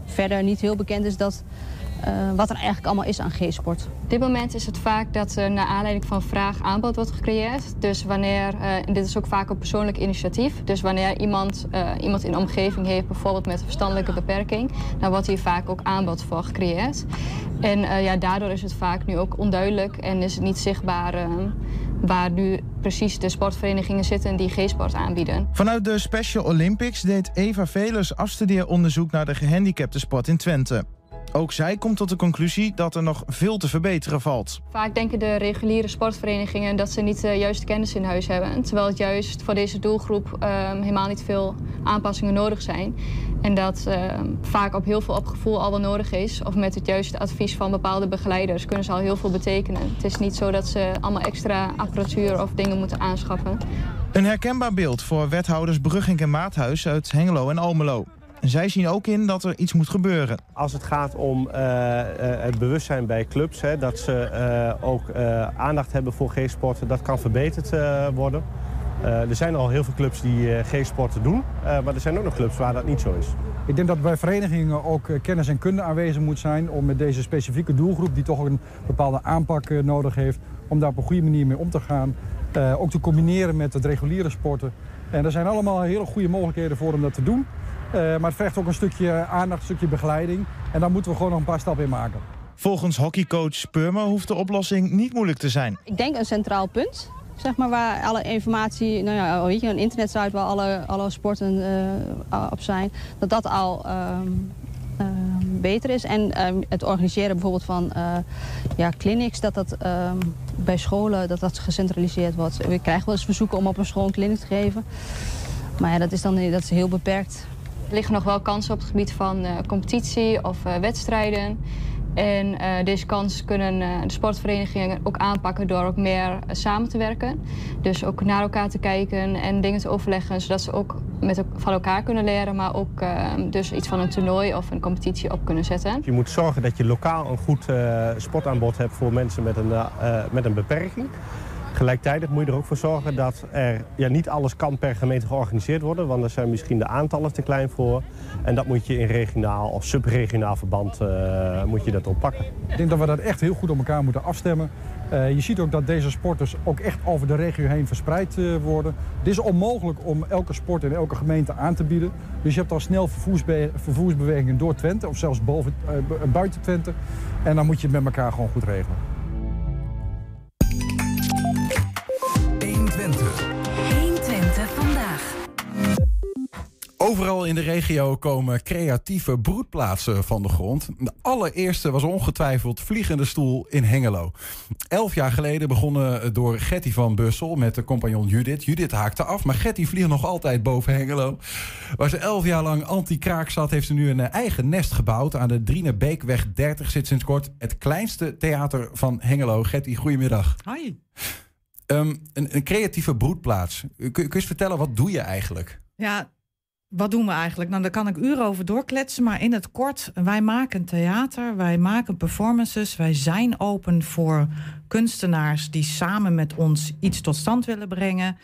verder niet heel bekend is dat... Uh, wat er eigenlijk allemaal is aan G-sport. Op dit moment is het vaak dat er naar aanleiding van vraag aanbod wordt gecreëerd. Dus wanneer, uh, en dit is ook vaak een persoonlijk initiatief. Dus wanneer iemand, uh, iemand in de omgeving heeft, bijvoorbeeld met een verstandelijke beperking, dan wordt hier vaak ook aanbod voor gecreëerd. En ja, daardoor is het vaak nu ook onduidelijk en is het niet zichtbaar waar nu precies de sportverenigingen zitten die G-sport aanbieden. Vanuit de Special Olympics deed Eva Velers afstudeeronderzoek naar de gehandicaptensport in Twente. Ook zij komt tot de conclusie dat er nog veel te verbeteren valt. Vaak denken de reguliere sportverenigingen dat ze niet de juiste kennis in huis hebben. Terwijl het juist voor deze doelgroep ehm, helemaal niet veel aanpassingen nodig zijn. En dat ehm, vaak op heel veel op gevoel al wel nodig is. Of met het juiste advies van bepaalde begeleiders kunnen ze al heel veel betekenen. Het is niet zo dat ze allemaal extra apparatuur of dingen moeten aanschaffen. Een herkenbaar beeld voor wethouders Brugging en Maathuis uit Hengelo en Almelo. Zij zien ook in dat er iets moet gebeuren. Als het gaat om uh, het bewustzijn bij clubs, hè, dat ze uh, ook aandacht hebben voor G-sporten, dat kan verbeterd worden. er zijn al heel veel clubs die G-sporten doen, maar er zijn ook nog clubs waar dat niet zo is. Ik denk dat bij verenigingen ook kennis en kunde aanwezig moet zijn om met deze specifieke doelgroep, die toch een bepaalde aanpak nodig heeft, om daar op een goede manier mee om te gaan. ook te combineren met het reguliere sporten. En er zijn allemaal hele goede mogelijkheden voor om dat te doen. Uh, maar het vergt ook een stukje aandacht, een stukje begeleiding. En daar moeten we gewoon nog een paar stappen in maken. Volgens hockeycoach Purmer hoeft de oplossing niet moeilijk te zijn. Ik denk een centraal punt. Zeg maar waar alle informatie, nou ja, weet je, een internetsite waar alle, alle sporten uh, op zijn, dat dat al um, uh, beter is. En ehm, het organiseren bijvoorbeeld van uh, ja, clinics, dat dat bij scholen dat dat gecentraliseerd wordt. We krijgen wel eens verzoeken om op een school een clinic te geven. Maar ja, dat is dan dat is heel beperkt. Er liggen nog wel kansen op het gebied van uh, competitie of uh, wedstrijden. En uh, deze kans kunnen de sportverenigingen ook aanpakken door ook meer samen te werken. Dus ook naar elkaar te kijken en dingen te overleggen, zodat ze ook met, van elkaar kunnen leren, maar ook dus iets van een toernooi of een competitie op kunnen zetten. Je moet zorgen dat je lokaal een goed sportaanbod hebt voor mensen met een, met een beperking. Tegelijkertijd moet je er ook voor zorgen dat er ja, niet alles kan per gemeente georganiseerd worden. Want er zijn misschien de aantallen te klein voor. En dat moet je in regionaal of subregionaal verband uh, moet je dat oppakken. Ik denk dat we dat echt heel goed op elkaar moeten afstemmen. Uh, je ziet ook dat deze sporters ook echt over de regio heen verspreid uh, worden. Het is onmogelijk om elke sport in elke gemeente aan te bieden. Dus je hebt al snel vervoersbe vervoersbewegingen door Twente of zelfs boven, buiten Twente. En dan moet je het met elkaar gewoon goed regelen. Overal in de regio komen creatieve broedplaatsen van de grond. De allereerste was ongetwijfeld Vliegende Stoel in Hengelo. Elf jaar geleden begonnen door Getty van Bussel met de compagnon Judith. Judith haakte af, maar Getty vliegt nog altijd boven Hengelo. Waar ze elf jaar lang anti-kraak zat, heeft ze nu een eigen nest gebouwd. Aan de Drienebeekweg 30 zit sinds kort het kleinste theater van Hengelo. Getty, goedemiddag. Hoi. Um, een, een, creatieve broedplaats. Kun, kun je eens vertellen, wat doe je eigenlijk? Ja, wat doen we eigenlijk? Nou, daar kan ik uren over doorkletsen, maar in het kort, wij maken theater, wij maken performances, wij zijn open voor kunstenaars die samen met ons iets tot stand willen brengen.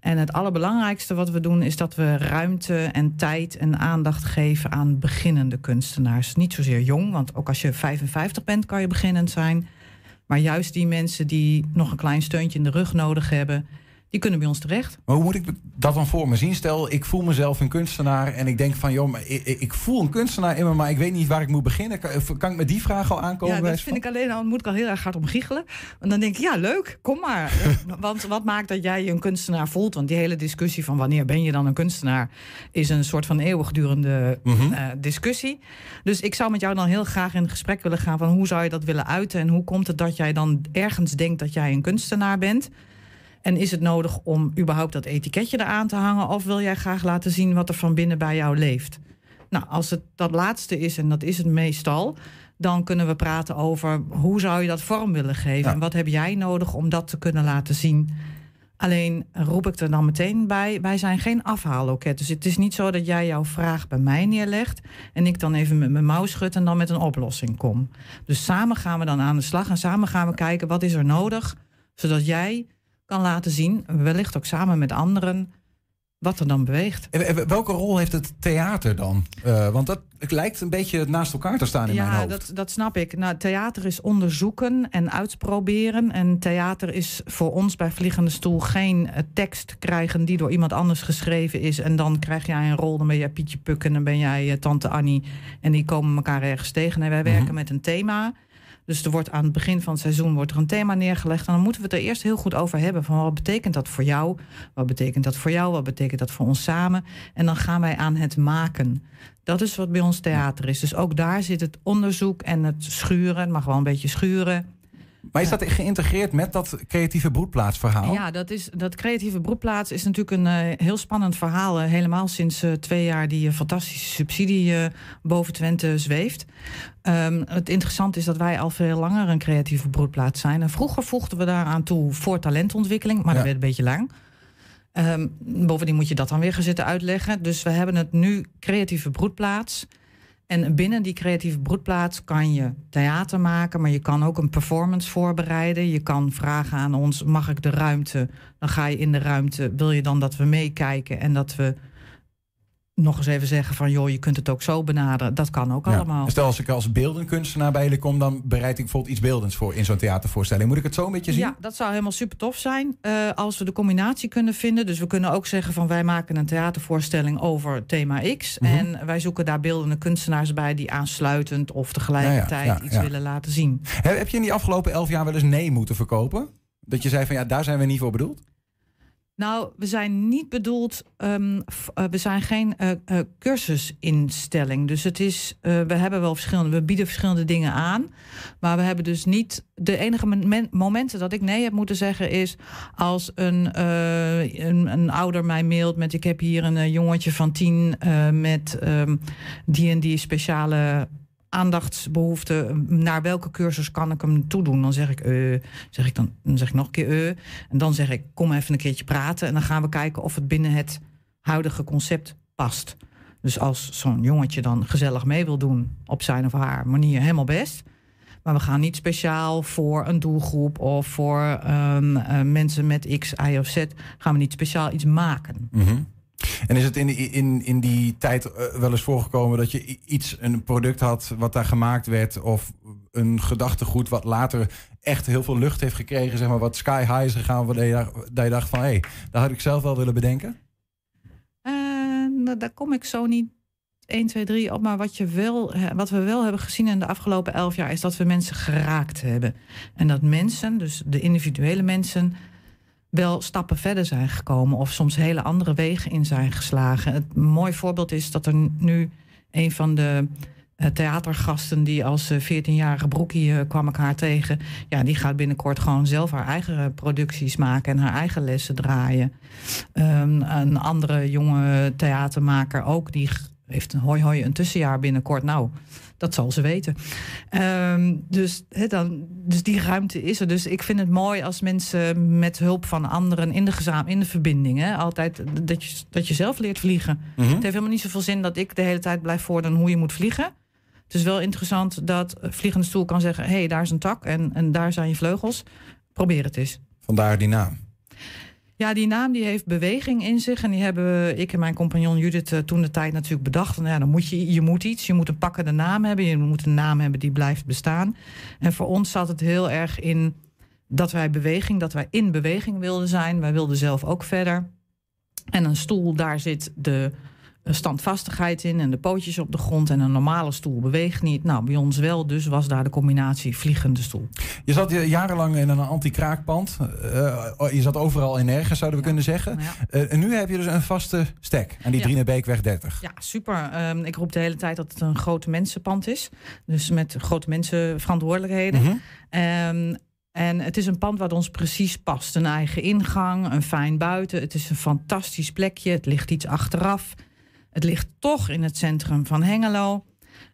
En het allerbelangrijkste wat we doen is dat we ruimte en tijd en aandacht geven aan beginnende kunstenaars. Niet zozeer jong, want ook als je 55 bent kan je beginnend zijn. Maar juist die mensen die nog een klein steuntje in de rug nodig hebben die kunnen bij ons terecht. Maar hoe moet ik dat dan voor me zien? Stel, ik voel mezelf een kunstenaar en ik denk van, joh, maar ik, ik, voel een kunstenaar in me, maar ik weet niet waar ik moet beginnen. Kan, kan ik met die vraag al aankomen? Ja, dat vind ik alleen al, moet ik al heel erg hard om giechelen. En dan denk ik, ja, leuk, kom maar. Want wat maakt dat jij je een kunstenaar voelt? Want die hele discussie van wanneer ben je dan een kunstenaar, is een soort van eeuwigdurende mm discussie. Dus ik zou met jou dan heel graag in gesprek willen gaan van hoe zou je dat willen uiten en hoe komt het dat jij dan ergens denkt dat jij een kunstenaar bent? En is het nodig om überhaupt dat etiketje eraan te hangen? Of wil jij graag laten zien wat er van binnen bij jou leeft? Nou, als het dat laatste is, en dat is het meestal, dan kunnen we praten over hoe zou je dat vorm willen geven? En wat heb jij nodig om dat te kunnen laten zien? Alleen roep ik er dan meteen bij, wij zijn geen afhaalloket. Dus het is niet zo dat jij jouw vraag bij mij neerlegt en ik dan even met mijn mouw schud en dan met een oplossing kom. Dus samen gaan we dan aan de slag en samen gaan we kijken wat is er nodig, zodat jij kan laten zien, wellicht ook samen met anderen, wat er dan beweegt. En welke rol heeft het theater dan? Uh, want dat het lijkt een beetje naast elkaar te staan in ja, mijn hoofd. Dat, dat snap ik. Nou, theater is onderzoeken en uitproberen. En theater is voor ons bij Vliegende Stoel geen uh, tekst krijgen die door iemand anders geschreven is. En dan krijg jij een rol, dan ben jij Pietje Puk en dan ben jij uh, Tante Annie. En die komen elkaar ergens tegen. En wij werken mhm. met een thema. Dus er wordt aan het begin van het seizoen wordt er een thema neergelegd. En dan moeten we het er eerst heel goed over hebben. Van wat betekent dat voor jou? Wat betekent dat voor jou? Wat betekent dat voor ons samen? En dan gaan wij aan het maken. Dat is wat bij ons theater is. Dus ook daar zit het onderzoek en het schuren. Het mag wel een beetje schuren. Maar is dat geïntegreerd met dat creatieve broedplaatsverhaal? Ja, dat, is, dat creatieve broedplaats is natuurlijk een uh, heel spannend verhaal. Uh, helemaal sinds uh, twee jaar die fantastische subsidie boven Twente zweeft. Um, het interessante is dat wij al veel langer een creatieve broedplaats zijn. En vroeger voegden we daaraan toe voor talentontwikkeling, maar ja. dat werd een beetje lang. Um, bovendien moet je dat dan weer gaan zitten uitleggen. Dus we hebben het nu creatieve broedplaats. En binnen die creatieve broedplaats kan je theater maken, maar je kan ook een performance voorbereiden. Je kan vragen aan ons: mag ik de ruimte? Dan ga je in de ruimte. Wil je dan dat we meekijken en dat we nog eens even zeggen van joh, je kunt het ook zo benaderen. Dat kan ook ja. allemaal. Stel als ik als beeldenkunstenaar bij jullie kom, dan bereid ik bijvoorbeeld iets beeldends voor in zo'n theatervoorstelling. Moet ik het zo een beetje zien? Ja, dat zou helemaal super tof zijn uh, als we de combinatie kunnen vinden. Dus we kunnen ook zeggen van wij maken een theatervoorstelling over thema X. Mm -hmm. En wij zoeken daar beeldende kunstenaars bij die aansluitend of tegelijkertijd ja, ja, iets willen laten zien. Heb je in die afgelopen elf jaar wel eens nee moeten verkopen? Dat je zei van ja, daar zijn we niet voor bedoeld? Nou, we zijn niet bedoeld, um, uh, we zijn geen uh, uh, cursusinstelling. Dus het is, we hebben wel verschillende, we bieden verschillende dingen aan. Maar we hebben dus niet, de enige moment, momenten dat ik nee heb moeten zeggen is als een, een, een, ouder mij mailt met ik heb hier een jongetje van tien met um, die en die speciale aandachtsbehoefte. Naar welke cursus kan ik hem toedoen? Dan zeg ik, uh, zeg ik dan, zeg ik nog een keer uh, En dan zeg ik, kom even een keertje praten. En dan gaan we kijken of het binnen het huidige concept past. Dus als zo'n jongetje dan gezellig mee wil doen op zijn of haar manier, helemaal best. Maar we gaan niet speciaal voor een doelgroep of voor um, uh, mensen met X, Y of Z, gaan we niet speciaal iets maken. -hmm. En is het in, die, in, in die tijd uh, wel eens voorgekomen dat je iets, een product had wat daar gemaakt werd, of een gedachtegoed wat later echt heel veel lucht heeft gekregen, zeg maar, wat sky high is gegaan, waar je, dat je dacht van hé, hey, dat had ik zelf wel willen bedenken? Uh, daar kom ik zo niet 1, 2, 3 op. Maar wat, je wel, wat we wel hebben gezien in de afgelopen elf jaar is dat we mensen geraakt hebben. En dat mensen, dus de individuele mensen wel stappen verder zijn gekomen of soms hele andere wegen in zijn geslagen. Het mooi voorbeeld is dat er nu een van de uh, theatergasten die als uh, 14-jarige broekie uh, kwam ik haar tegen. Ja, die gaat binnenkort gewoon zelf haar eigen producties maken en haar eigen lessen draaien. Um, een andere jonge theatermaker ook, die heeft een hoi hoi een tussenjaar binnenkort. Nou, dat zal ze weten. Um, dus, he, dan, dus die ruimte is er. Dus ik vind het mooi als mensen met hulp van anderen in de gezamenlijke in de verbinding. Hè, altijd dat je, dat je zelf leert vliegen. Mm -hmm. Het heeft helemaal niet zoveel zin dat ik de hele tijd blijf voordoen hoe je moet vliegen. Het is wel interessant dat vliegende stoel kan zeggen: hé, hey, daar is een tak en, en daar zijn je vleugels. Probeer het eens. Vandaar die naam. Ja, die naam die heeft beweging in zich. En die hebben ik en mijn compagnon Judith uh, toen de tijd natuurlijk bedacht. En ja, dan moet je, je moet iets. Je moet een pakkende naam hebben. Je moet een naam hebben die blijft bestaan. En voor ons zat het heel erg in dat wij beweging, dat wij in beweging wilden zijn. Wij wilden zelf ook verder. En een stoel, daar zit de standvastigheid in en de pootjes op de grond. En een normale stoel beweegt niet. Nou, bij ons wel, dus was daar de combinatie vliegende stoel. Je zat jarenlang in een anti-kraakpand. Uh, je zat overal en nergens, zouden we ja. kunnen zeggen. Ja. Uh, en nu heb je dus een vaste stek aan die ja. Drienebeekweg 30. Ja, super. Um, ik roep de hele tijd dat het een grote mensenpand is. Dus met grote mensen verantwoordelijkheden. Mm -hmm. um, en het is een pand wat ons precies past. Een eigen ingang, een fijn buiten. Het is een fantastisch plekje. Het ligt iets achteraf. Het ligt toch in het centrum van Hengelo.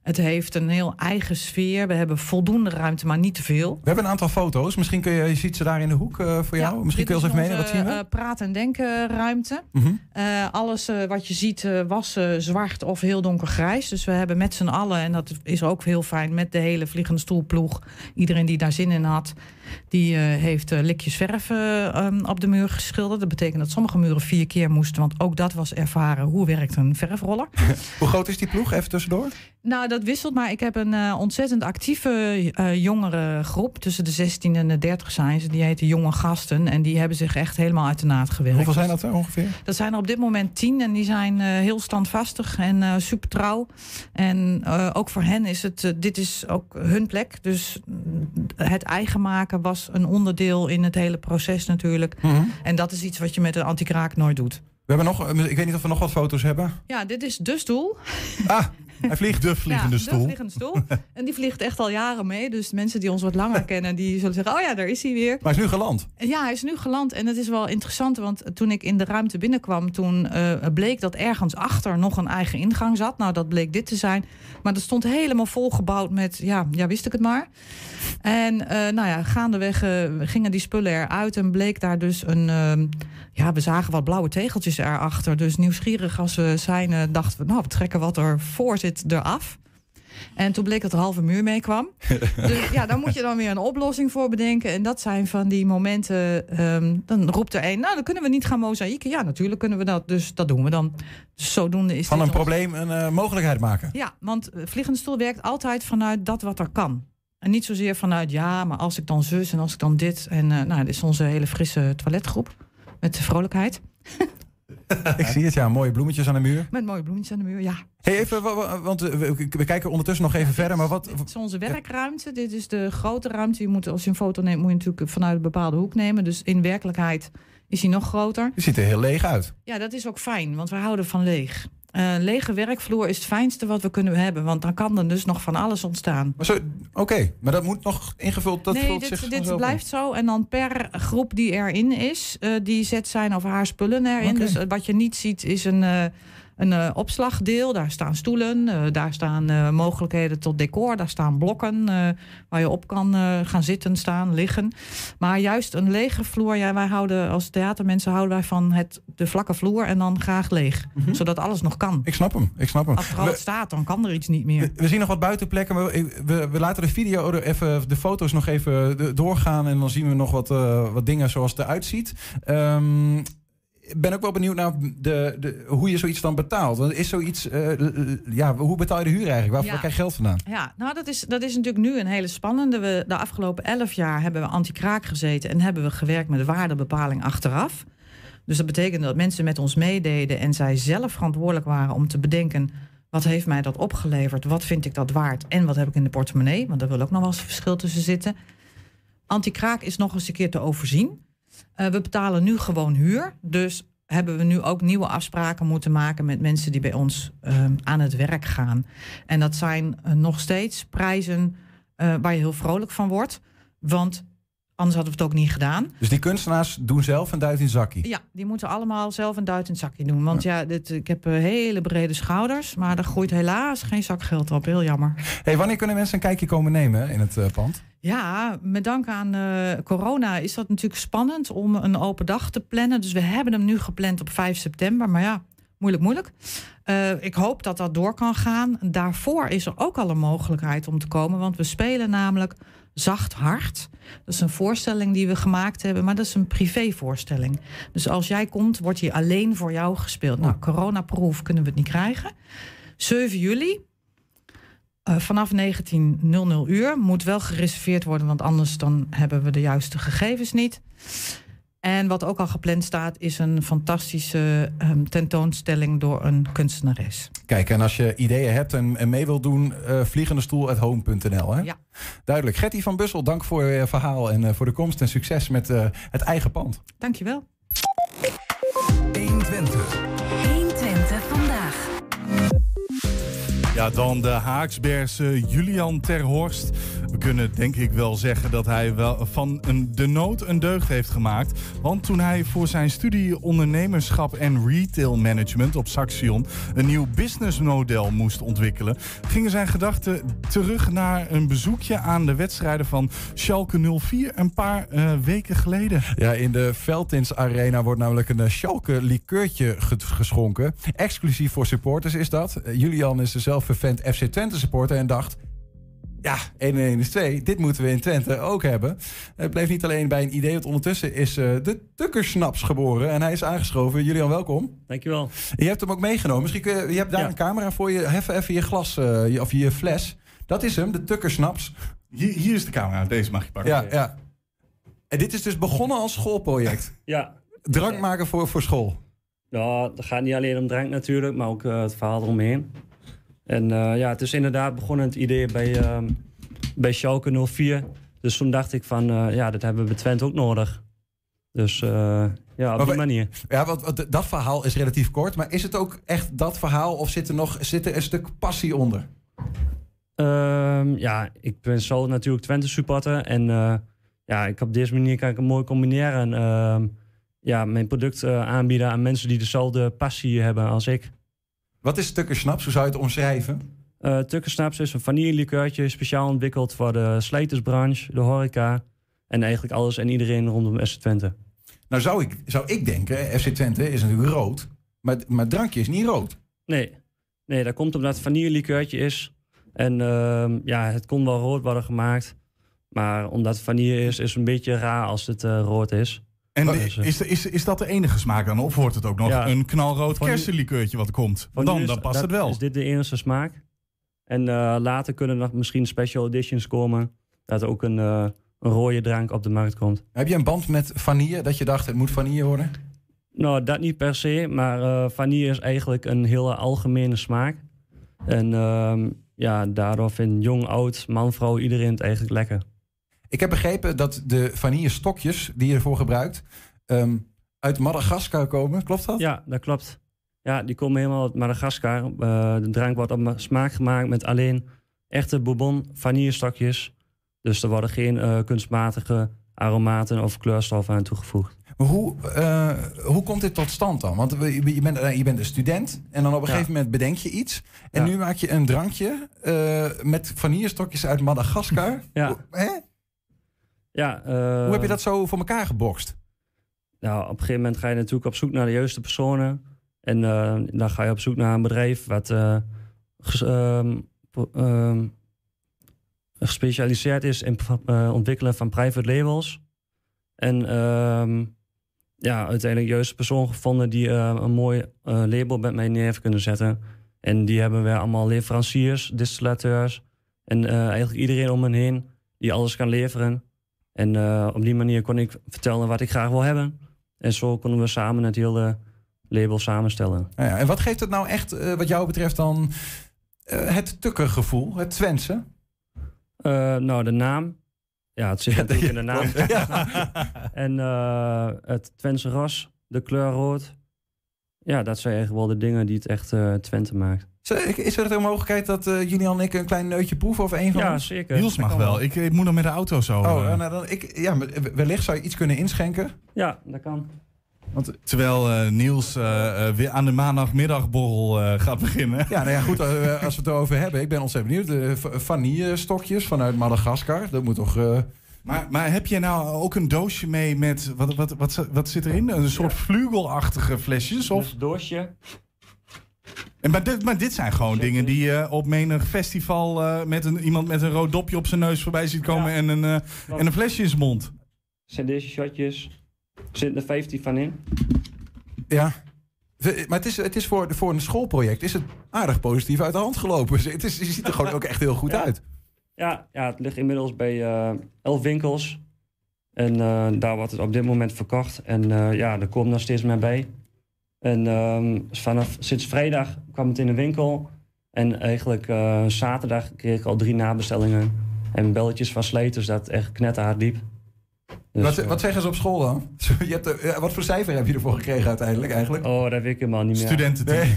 Het heeft een heel eigen sfeer. We hebben voldoende ruimte, maar niet te veel. We hebben een aantal foto's. Misschien kun je, je ziet ze daar in de hoek uh, voor jou. Ja, Misschien kun je ons even meenemen. Wat zien we? Uh, praat- en denken ruimte. Mm -hmm. uh, alles wat je ziet was zwart of heel donkergrijs. Dus we hebben met z'n allen, en dat is ook heel fijn... met de hele vliegende stoelploeg, iedereen die daar zin in had... die heeft likjes verf um, op de muur geschilderd. Dat betekent dat sommige muren vier keer moesten. Want ook dat was ervaren. Hoe werkt een verfroller? Hoe groot is die ploeg? Even tussendoor. Nou, dat wisselt, maar ik heb een uh, ontzettend actieve uh, jongere groep. Tussen de 16 en de 30 zijn ze. Die heten Jonge Gasten. En die hebben zich echt helemaal uit de naad gewerkt. Hoeveel zijn dat er ongeveer? Dat zijn er op dit moment tien. En die zijn uh, heel standvastig en super trouw. En ook voor hen is het, dit is ook hun plek. Dus het eigen maken was een onderdeel in het hele proces natuurlijk. Mm -hmm. En dat is iets wat je met een anti-kraak nooit doet. We hebben nog, ik weet niet of we nog wat foto's hebben. Ja, dit is de stoel. Ah, hij vliegt de vliegende ja, stoel. De vliegende stoel. En die vliegt echt al jaren mee. Dus mensen die ons wat langer kennen, die zullen zeggen: Oh ja, daar is hij weer. Maar hij is nu geland. Ja, hij is nu geland. En het is wel interessant, want toen ik in de ruimte binnenkwam, toen uh, bleek dat ergens achter nog een eigen ingang zat. Nou, dat bleek dit te zijn. Maar dat stond helemaal volgebouwd met, ja, ja wist ik het maar. En uh, nou ja, gaandeweg uh, gingen die spullen eruit en bleek daar dus een. Ja, we zagen wat blauwe tegeltjes erachter. Dus nieuwsgierig als we zijn, dachten we, nou, we trekken wat er voor zit eraf. En toen bleek dat er halve muur mee kwam. dus ja, daar moet je dan weer een oplossing voor bedenken. En dat zijn van die momenten. Um, dan roept er een, nou, dan kunnen we niet gaan mozaïeken. Ja, natuurlijk kunnen we dat. Dus dat doen we dan. Dus zodoende is Van een ons- probleem een uh, mogelijkheid maken. Ja, want uh, vliegende stoel werkt altijd vanuit dat wat er kan. En niet zozeer vanuit ja, maar als ik dan zus en als ik dan dit. En uh, nou, dit is onze hele frisse toiletgroep. Met vrolijkheid. Ik zie het, ja. Mooie bloemetjes aan de muur. Met mooie bloemetjes aan de muur, ja. Hey, even, want we, we kijken ondertussen nog even verder. Maar wat, Dit is onze werkruimte. Dit is de grote ruimte. Je moet, als je een foto neemt, moet je natuurlijk vanuit een bepaalde hoek nemen. Dus in werkelijkheid is hij nog groter. Het ziet er heel leeg uit. Ja, dat is ook fijn, want we houden van leeg. Uh, lege werkvloer is het fijnste wat we kunnen hebben. Want dan kan er dus nog van alles ontstaan. Oké, okay, maar dat moet nog ingevuld. Dat nee, dit, dit blijft zo. En dan per groep die erin is, uh, die zet zijn of haar spullen erin. Okay. Dus uh, wat je niet ziet is een, een uh, opslagdeel. Daar staan stoelen, uh, daar staan uh, mogelijkheden tot decor, daar staan blokken waar je op kan gaan zitten, staan, liggen. Maar juist een lege vloer, ja, wij houden als theatermensen houden wij van het, de vlakke vloer en dan graag leeg. Mm -hmm. Zodat alles nog kan. Ik snap hem, ik snap hem. Als er al staat, dan kan er iets niet meer. We, we zien nog wat buitenplekken, maar we, we, we, laten de video even, de foto's nog even doorgaan en dan zien we nog wat, wat dingen zoals het eruit ziet. Um, ben ook wel benieuwd naar de, de, hoe je zoiets dan betaalt. Want is zoiets, uh, ja, hoe betaal je de huur eigenlijk? Waar, ja. waar krijg je geld vandaan? Ja, nou dat is, dat is natuurlijk nu een hele spannende. We, de afgelopen elf jaar hebben we anti-kraak gezeten en hebben we gewerkt met waardebepaling achteraf. Dus dat betekent dat mensen met ons meededen en zij zelf verantwoordelijk waren om te bedenken. Wat heeft mij dat opgeleverd? Wat vind ik dat waard? En wat heb ik in de portemonnee? Want daar wil ook nog wel eens verschil tussen zitten. Anti-kraak is nog eens een keer te overzien. Uh, we betalen nu gewoon huur. Dus hebben we nu ook nieuwe afspraken moeten maken met mensen die bij ons uh, aan het werk gaan. En dat zijn uh, nog steeds prijzen uh, waar je heel vrolijk van wordt. Want anders hadden we het ook niet gedaan. Dus die kunstenaars doen zelf een duit in het zakje? Ja, die moeten allemaal zelf een duit in het zakje doen. Want ja, ja dit, ik heb hele brede schouders, maar er groeit helaas geen zakgeld op. Heel jammer. Hey, wanneer kunnen mensen een kijkje komen nemen in het pand? Ja, met dank aan uh, corona is dat natuurlijk spannend om een open dag te plannen. Dus we hebben hem nu gepland op 5 september. Maar ja, moeilijk, moeilijk. Uh, ik hoop dat dat door kan gaan. Daarvoor is er ook al een mogelijkheid om te komen. Want we spelen namelijk Zacht Hart. Dat is een voorstelling die we gemaakt hebben, maar dat is een privévoorstelling. Dus als jij komt, wordt hij alleen voor jou gespeeld. Nou, coronaproof kunnen we het niet krijgen. 7 juli, Uh, vanaf 19.00 uur moet wel gereserveerd worden, want anders dan hebben we de juiste gegevens niet. En wat ook al gepland staat, is een fantastische um, tentoonstelling door een kunstenares. Kijk, en als je ideeën hebt en, en mee wilt doen, uh, vliegendestoel.home.nl. Ja. Duidelijk. Gertie van Bussel, dank voor je verhaal en uh, voor de komst en succes met uh, het eigen pand. Dankjewel. 120. 120 vandaag. Ja, dan de Haaksbergse Julian Terhorst. We kunnen denk ik wel zeggen dat hij wel van een, de nood een deugd heeft gemaakt. Want toen hij voor zijn studie ondernemerschap en retail management op Saxion een nieuw businessmodel moest ontwikkelen, gingen zijn gedachten terug naar een bezoekje aan de wedstrijden van Schalke 04 een paar uh, weken geleden. Ja, in de Veldins Arena wordt namelijk een uh, Schalke likeurtje geschonken. Exclusief voor supporters is dat. Uh, Julian is zelf vervent FC Twente supporter en dacht... Ja, 1 en 1 is 2. Dit moeten we in Twente ook hebben. Het bleef niet alleen bij een idee, want ondertussen is uh, de Tukkersnaps geboren. En hij is aangeschoven. Julian, welkom. Dankjewel. Je hebt hem ook meegenomen. Misschien kun je, je hebt daar een camera voor je. Hef even je glas, uh, of je fles. Dat is hem, de Tukkersnaps. Hier, hier is de camera, deze mag je pakken. Ja, ja. En dit is dus begonnen als schoolproject. ja. Drank maken voor, voor school. Ja, het gaat niet alleen om drank natuurlijk, maar ook uh, het verhaal eromheen. En uh, ja, het is inderdaad begonnen het idee bij, uh, bij Schalke 04. Dus toen dacht ik van, uh, ja, dat hebben we bij Twente ook nodig. Dus ja, op maar die manier. Ja, want, dat verhaal is relatief kort. Maar is het ook echt dat verhaal of zit er nog zit er een stuk passie onder? Um, ja, ik ben zo natuurlijk Twente supporter. En ja, ik op deze manier kan ik het mooi combineren. En ja, mijn product aanbieden aan mensen die dezelfde passie hebben als ik. Wat is Tukkersnaps? Hoe zou je het omschrijven? Uh, Tukkersnaps is een vanillelikeurtje, speciaal ontwikkeld voor de slijtersbranche, de horeca en eigenlijk alles en iedereen rondom FC Twente. Nou zou ik, zou ik denken, FC Twente is natuurlijk rood, maar, maar het drankje is niet rood. Nee, nee dat komt omdat het vanillelikeurtje is. En uh, ja, het kon wel rood worden gemaakt, maar omdat het vanille is, is het een beetje raar als het uh, rood is. En is, is, is, is dat de enige smaak dan? Of wordt het ook nog ja. een knalrood kersenlikeurtje wat komt? Dan, dan, dan past het wel. Is dit de enige smaak? En uh, later kunnen er nog misschien special editions komen. Dat er ook een, uh, een rode drank op de markt komt. Heb je een band met vanille? Dat je dacht, het moet vanille worden? Nou, dat niet per se. Maar uh, vanille is eigenlijk een hele algemene smaak. En uh, ja, daardoor vindt jong, oud, man, vrouw, iedereen het eigenlijk lekker. Ik heb begrepen dat de vanille stokjes die je ervoor gebruikt um, uit Madagaskar komen. Klopt dat? Ja, dat klopt. Ja, die komen helemaal uit Madagaskar. Uh, de drank wordt op smaak gemaakt met alleen echte bourbon vanille stokjes. Dus er worden geen uh, kunstmatige aromaten of kleurstoffen aan toegevoegd. Maar hoe, uh, hoe komt dit tot stand dan? Want je bent, je bent een student en dan op een ja. gegeven moment bedenk je iets. En ja. nu maak je een drankje met vanillestokjes uit Madagaskar. Ja. Hè? Ja, Hoe heb je dat zo voor elkaar gebokst? Nou, op een gegeven moment ga je natuurlijk op zoek naar de juiste personen. En uh, dan ga je op zoek naar een bedrijf wat uh, ges, um, gespecialiseerd is in ontwikkelen van private labels. En um, ja, uiteindelijk de juiste persoon gevonden die een mooi label met mij neer heeft kunnen zetten. En die hebben we allemaal leveranciers, distillateurs en eigenlijk iedereen om me heen die alles kan leveren. En uh, op die manier kon ik vertellen wat ik graag wil hebben. En zo konden we samen het hele label samenstellen. Ja, ja. En wat geeft het nou echt, uh, wat jou betreft, dan uh, het tukkergevoel, het Twentse? nou, de naam. Ja, het zit natuurlijk in de naam. en het Twentse ras, de kleur rood. Ja, dat zijn eigenlijk wel de dingen die het echt Twente maakt. Is er een mogelijkheid dat uh, Julian en ik een klein neutje proeven of een van ja, ons? zeker. Niels mag wel. Ik, ik, moet nog met de auto zo. Oh, uh. nou dan, ik, ja, wellicht zou je iets kunnen inschenken. Ja, dat kan. Want, Terwijl uh, Niels weer aan de maandagmiddagborrel gaat beginnen. Ja, nou ja, goed. als we het erover hebben. Ik ben ontzettend benieuwd. De vanille-stokjes vanuit Madagaskar. Dat moet toch... Maar, maar heb je nou ook een doosje mee met... Wat, wat, wat, wat zit erin? Een soort vlugelachtige flesjes? Of? Een doosje. En maar, dit, maar dit zijn gewoon Zeker. dingen die je uh, op menig festival uh, met een, iemand met een rood dopje op zijn neus voorbij ziet komen ja. en, een, uh, en een flesje in zijn mond. Zijn deze shotjes? Er zitten er 15 van in. Ja. Maar het is, het is voor, voor een schoolproject is het aardig positief uit de hand gelopen. Het is, je ziet er gewoon ook echt heel goed ja. uit. Ja, ja, het ligt inmiddels bij elf winkels. En daar wordt het op dit moment verkocht. En ja, er komt nog steeds meer bij. En um, vanaf sinds vrijdag kwam het in de winkel. En eigenlijk zaterdag kreeg ik al drie nabestellingen. En belletjes van sleters dat echt knetterhard liep. Dus, wat, wat zeggen ze op school dan? Je hebt er, wat voor cijfer heb je ervoor gekregen uiteindelijk eigenlijk? Oh, dat weet ik helemaal niet meer. Studententeam. Nee.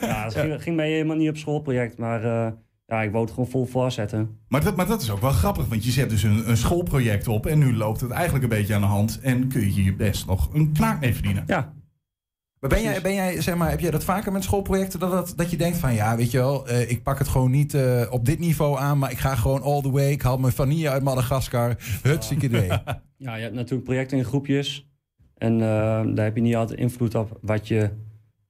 ja, het ging, ging mij helemaal niet op schoolproject, maar... Ja, ik wou het gewoon vol voorzetten. Maar dat, maar dat is ook wel grappig, want je zet dus een, een schoolproject op en nu loopt het eigenlijk een beetje aan de hand en kun je hier best nog een knaak mee verdienen. Ja. Maar ben jij, ben jij, zeg maar, heb jij dat vaker met schoolprojecten, dat, dat, dat je denkt van ja, weet je wel, uh, ik pak het gewoon niet uh, op dit niveau aan, maar ik ga gewoon all the way, ik haal mijn vanille uit Madagaskar, hutsieke idee. Ja, je hebt natuurlijk projecten in groepjes en uh, daar heb je niet altijd invloed op wat je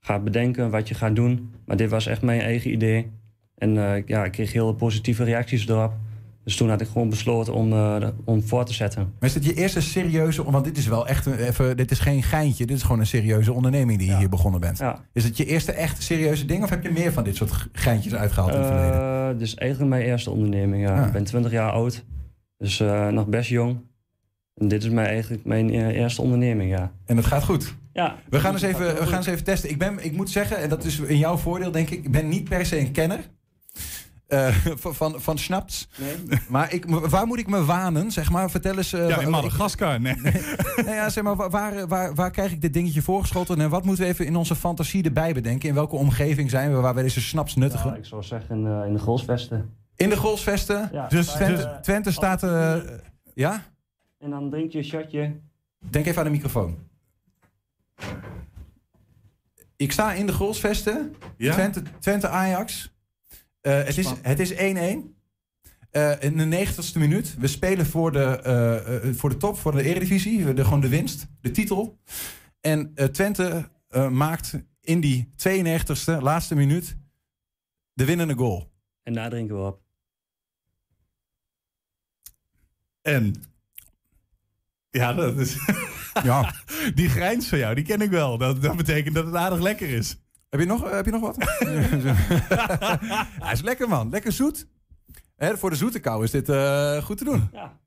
gaat bedenken, wat je gaat doen. Maar dit was echt mijn eigen idee. En eh, ja, ik kreeg heel positieve reacties erop. Dus toen had ik gewoon besloten om, uh, om voor te zetten. Maar is dit je eerste serieuze... Want dit is wel echt een, even... Dit is geen geintje. Dit is gewoon een serieuze onderneming die je hier begonnen bent. Ja. Is het je eerste echt serieuze ding? Of heb je meer van dit soort geintjes uitgehaald in het verleden? Uh, dus eigenlijk mijn eerste onderneming, ja. Ah. Ik ben 20 jaar oud. Dus uh, nog best jong. En dit is mijn, eigenlijk mijn eerste onderneming, ja. En het gaat goed? Ja. We gaan, eens even, we gaan eens even testen. Ik, ben, ik moet zeggen, en dat is in jouw voordeel denk ik... Ik ben niet per se een kenner. Uh, van, van. Nee. Maar ik, waar moet ik me wanen? Zeg maar, vertel eens. Uh, ja, in Madagaskar. Nee. nee, ja, zeg maar, waar, waar, waar krijg ik dit dingetje voorgeschoten? En wat moeten we even in onze fantasie erbij bedenken? In welke omgeving zijn we waar we deze snaps nuttigen? Ja, ik zou zeggen in, uh, in de Golsvesten. In de Golsvesten? Ja, dus Twente, dus, Twente staat. ja? En dan drink je een shotje. Denk even aan de microfoon. Ik sta in de Golsvesten. Ja? Twente, Twente Ajax. Uh, het, is, het is 1-1. Uh, in de negentigste minuut. We spelen voor de, uh, voor de top, voor de Eredivisie. De, gewoon de winst, de titel. En Twente maakt in die 92ste, laatste minuut, de winnende goal. En daar drinken we op. En? Ja, dat is... ja. Die grijns van jou, die ken ik wel. Dat, dat betekent dat het aardig lekker is. Heb je nog, heb je nog wat? Hij is lekker, man. Lekker zoet. Hè, voor de zoete kou is dit uh, goed te doen. Ja.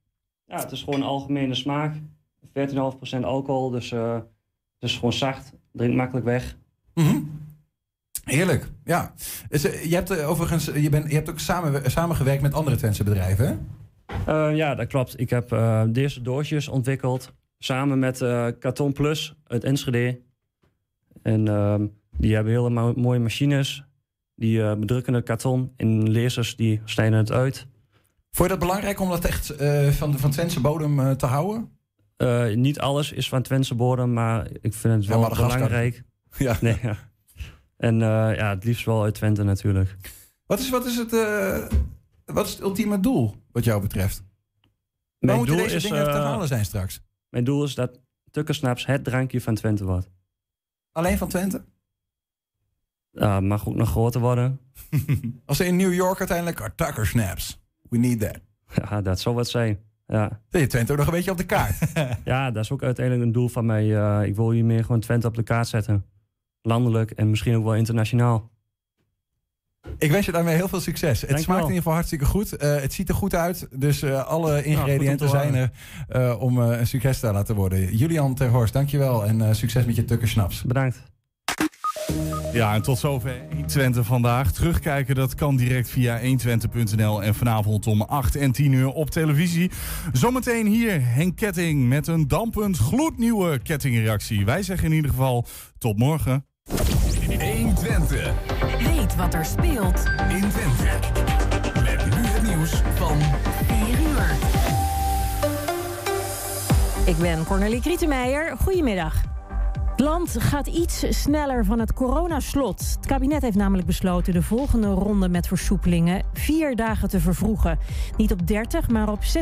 ja, het is gewoon algemene smaak. 14,5% alcohol, dus uh, het is gewoon zacht. Drinkt makkelijk weg. Mm -hmm. Heerlijk, ja. Uh, je hebt overigens je, bent, je hebt ook samen, samengewerkt met andere Twentse bedrijven, hè? ja, dat klopt. Ik heb deze doosjes ontwikkeld samen met Carton Plus uit Enschede. En ehm, die hebben hele mo mooie machines. Die uh, bedrukken het karton en lasers die snijden het uit. Vond je dat belangrijk om dat echt uh, van, van Twentse bodem uh, te houden? niet alles is van Twentse bodem, maar ik vind het wel ja, belangrijk. Ja. Nee, ja. En ja, het liefst wel uit Twente natuurlijk. Wat is, wat is, het, wat is het ultieme doel wat jou betreft? Mijn Waar moeten deze is, dingen te halen zijn straks? Mijn doel is dat Tukkersnaps het drankje van Twente wordt. Alleen van Twente? Ja, mag ook nog groter worden. Als ze in New York uiteindelijk are Tucker Snaps. We need that. Ja, dat zou wat zijn. Ja. Je Twente ook nog een beetje op de kaart. ja, dat is ook uiteindelijk een doel van mij. Uh, ik wil hier meer gewoon Twente op de kaart zetten. Landelijk en misschien ook wel internationaal. Ik wens je daarmee heel veel succes. Dank het smaakt in ieder geval hartstikke goed. Uh, het ziet er goed uit. Dus uh, alle ingrediënten zijn er uh, om een succes te laten worden. Julian Terhorst, dankjewel. En succes met je tukkersnaps. Bedankt. Ja, en tot zover 120 vandaag. Terugkijken, dat kan direct via 120.nl en vanavond om 8 en 10 uur op televisie. Zometeen hier Henk Ketting met een dampend gloednieuwe kettingreactie. Wij zeggen in ieder geval tot morgen. 120. Weet wat er speelt in Twente. Met nu het nieuws van 4 uur. Ik ben Cornelie Krietenmeijer. Goedemiddag. Het land gaat iets sneller van het coronaslot. Het kabinet heeft namelijk besloten de volgende ronde met versoepelingen vier dagen te vervroegen. Niet op 30, maar op 6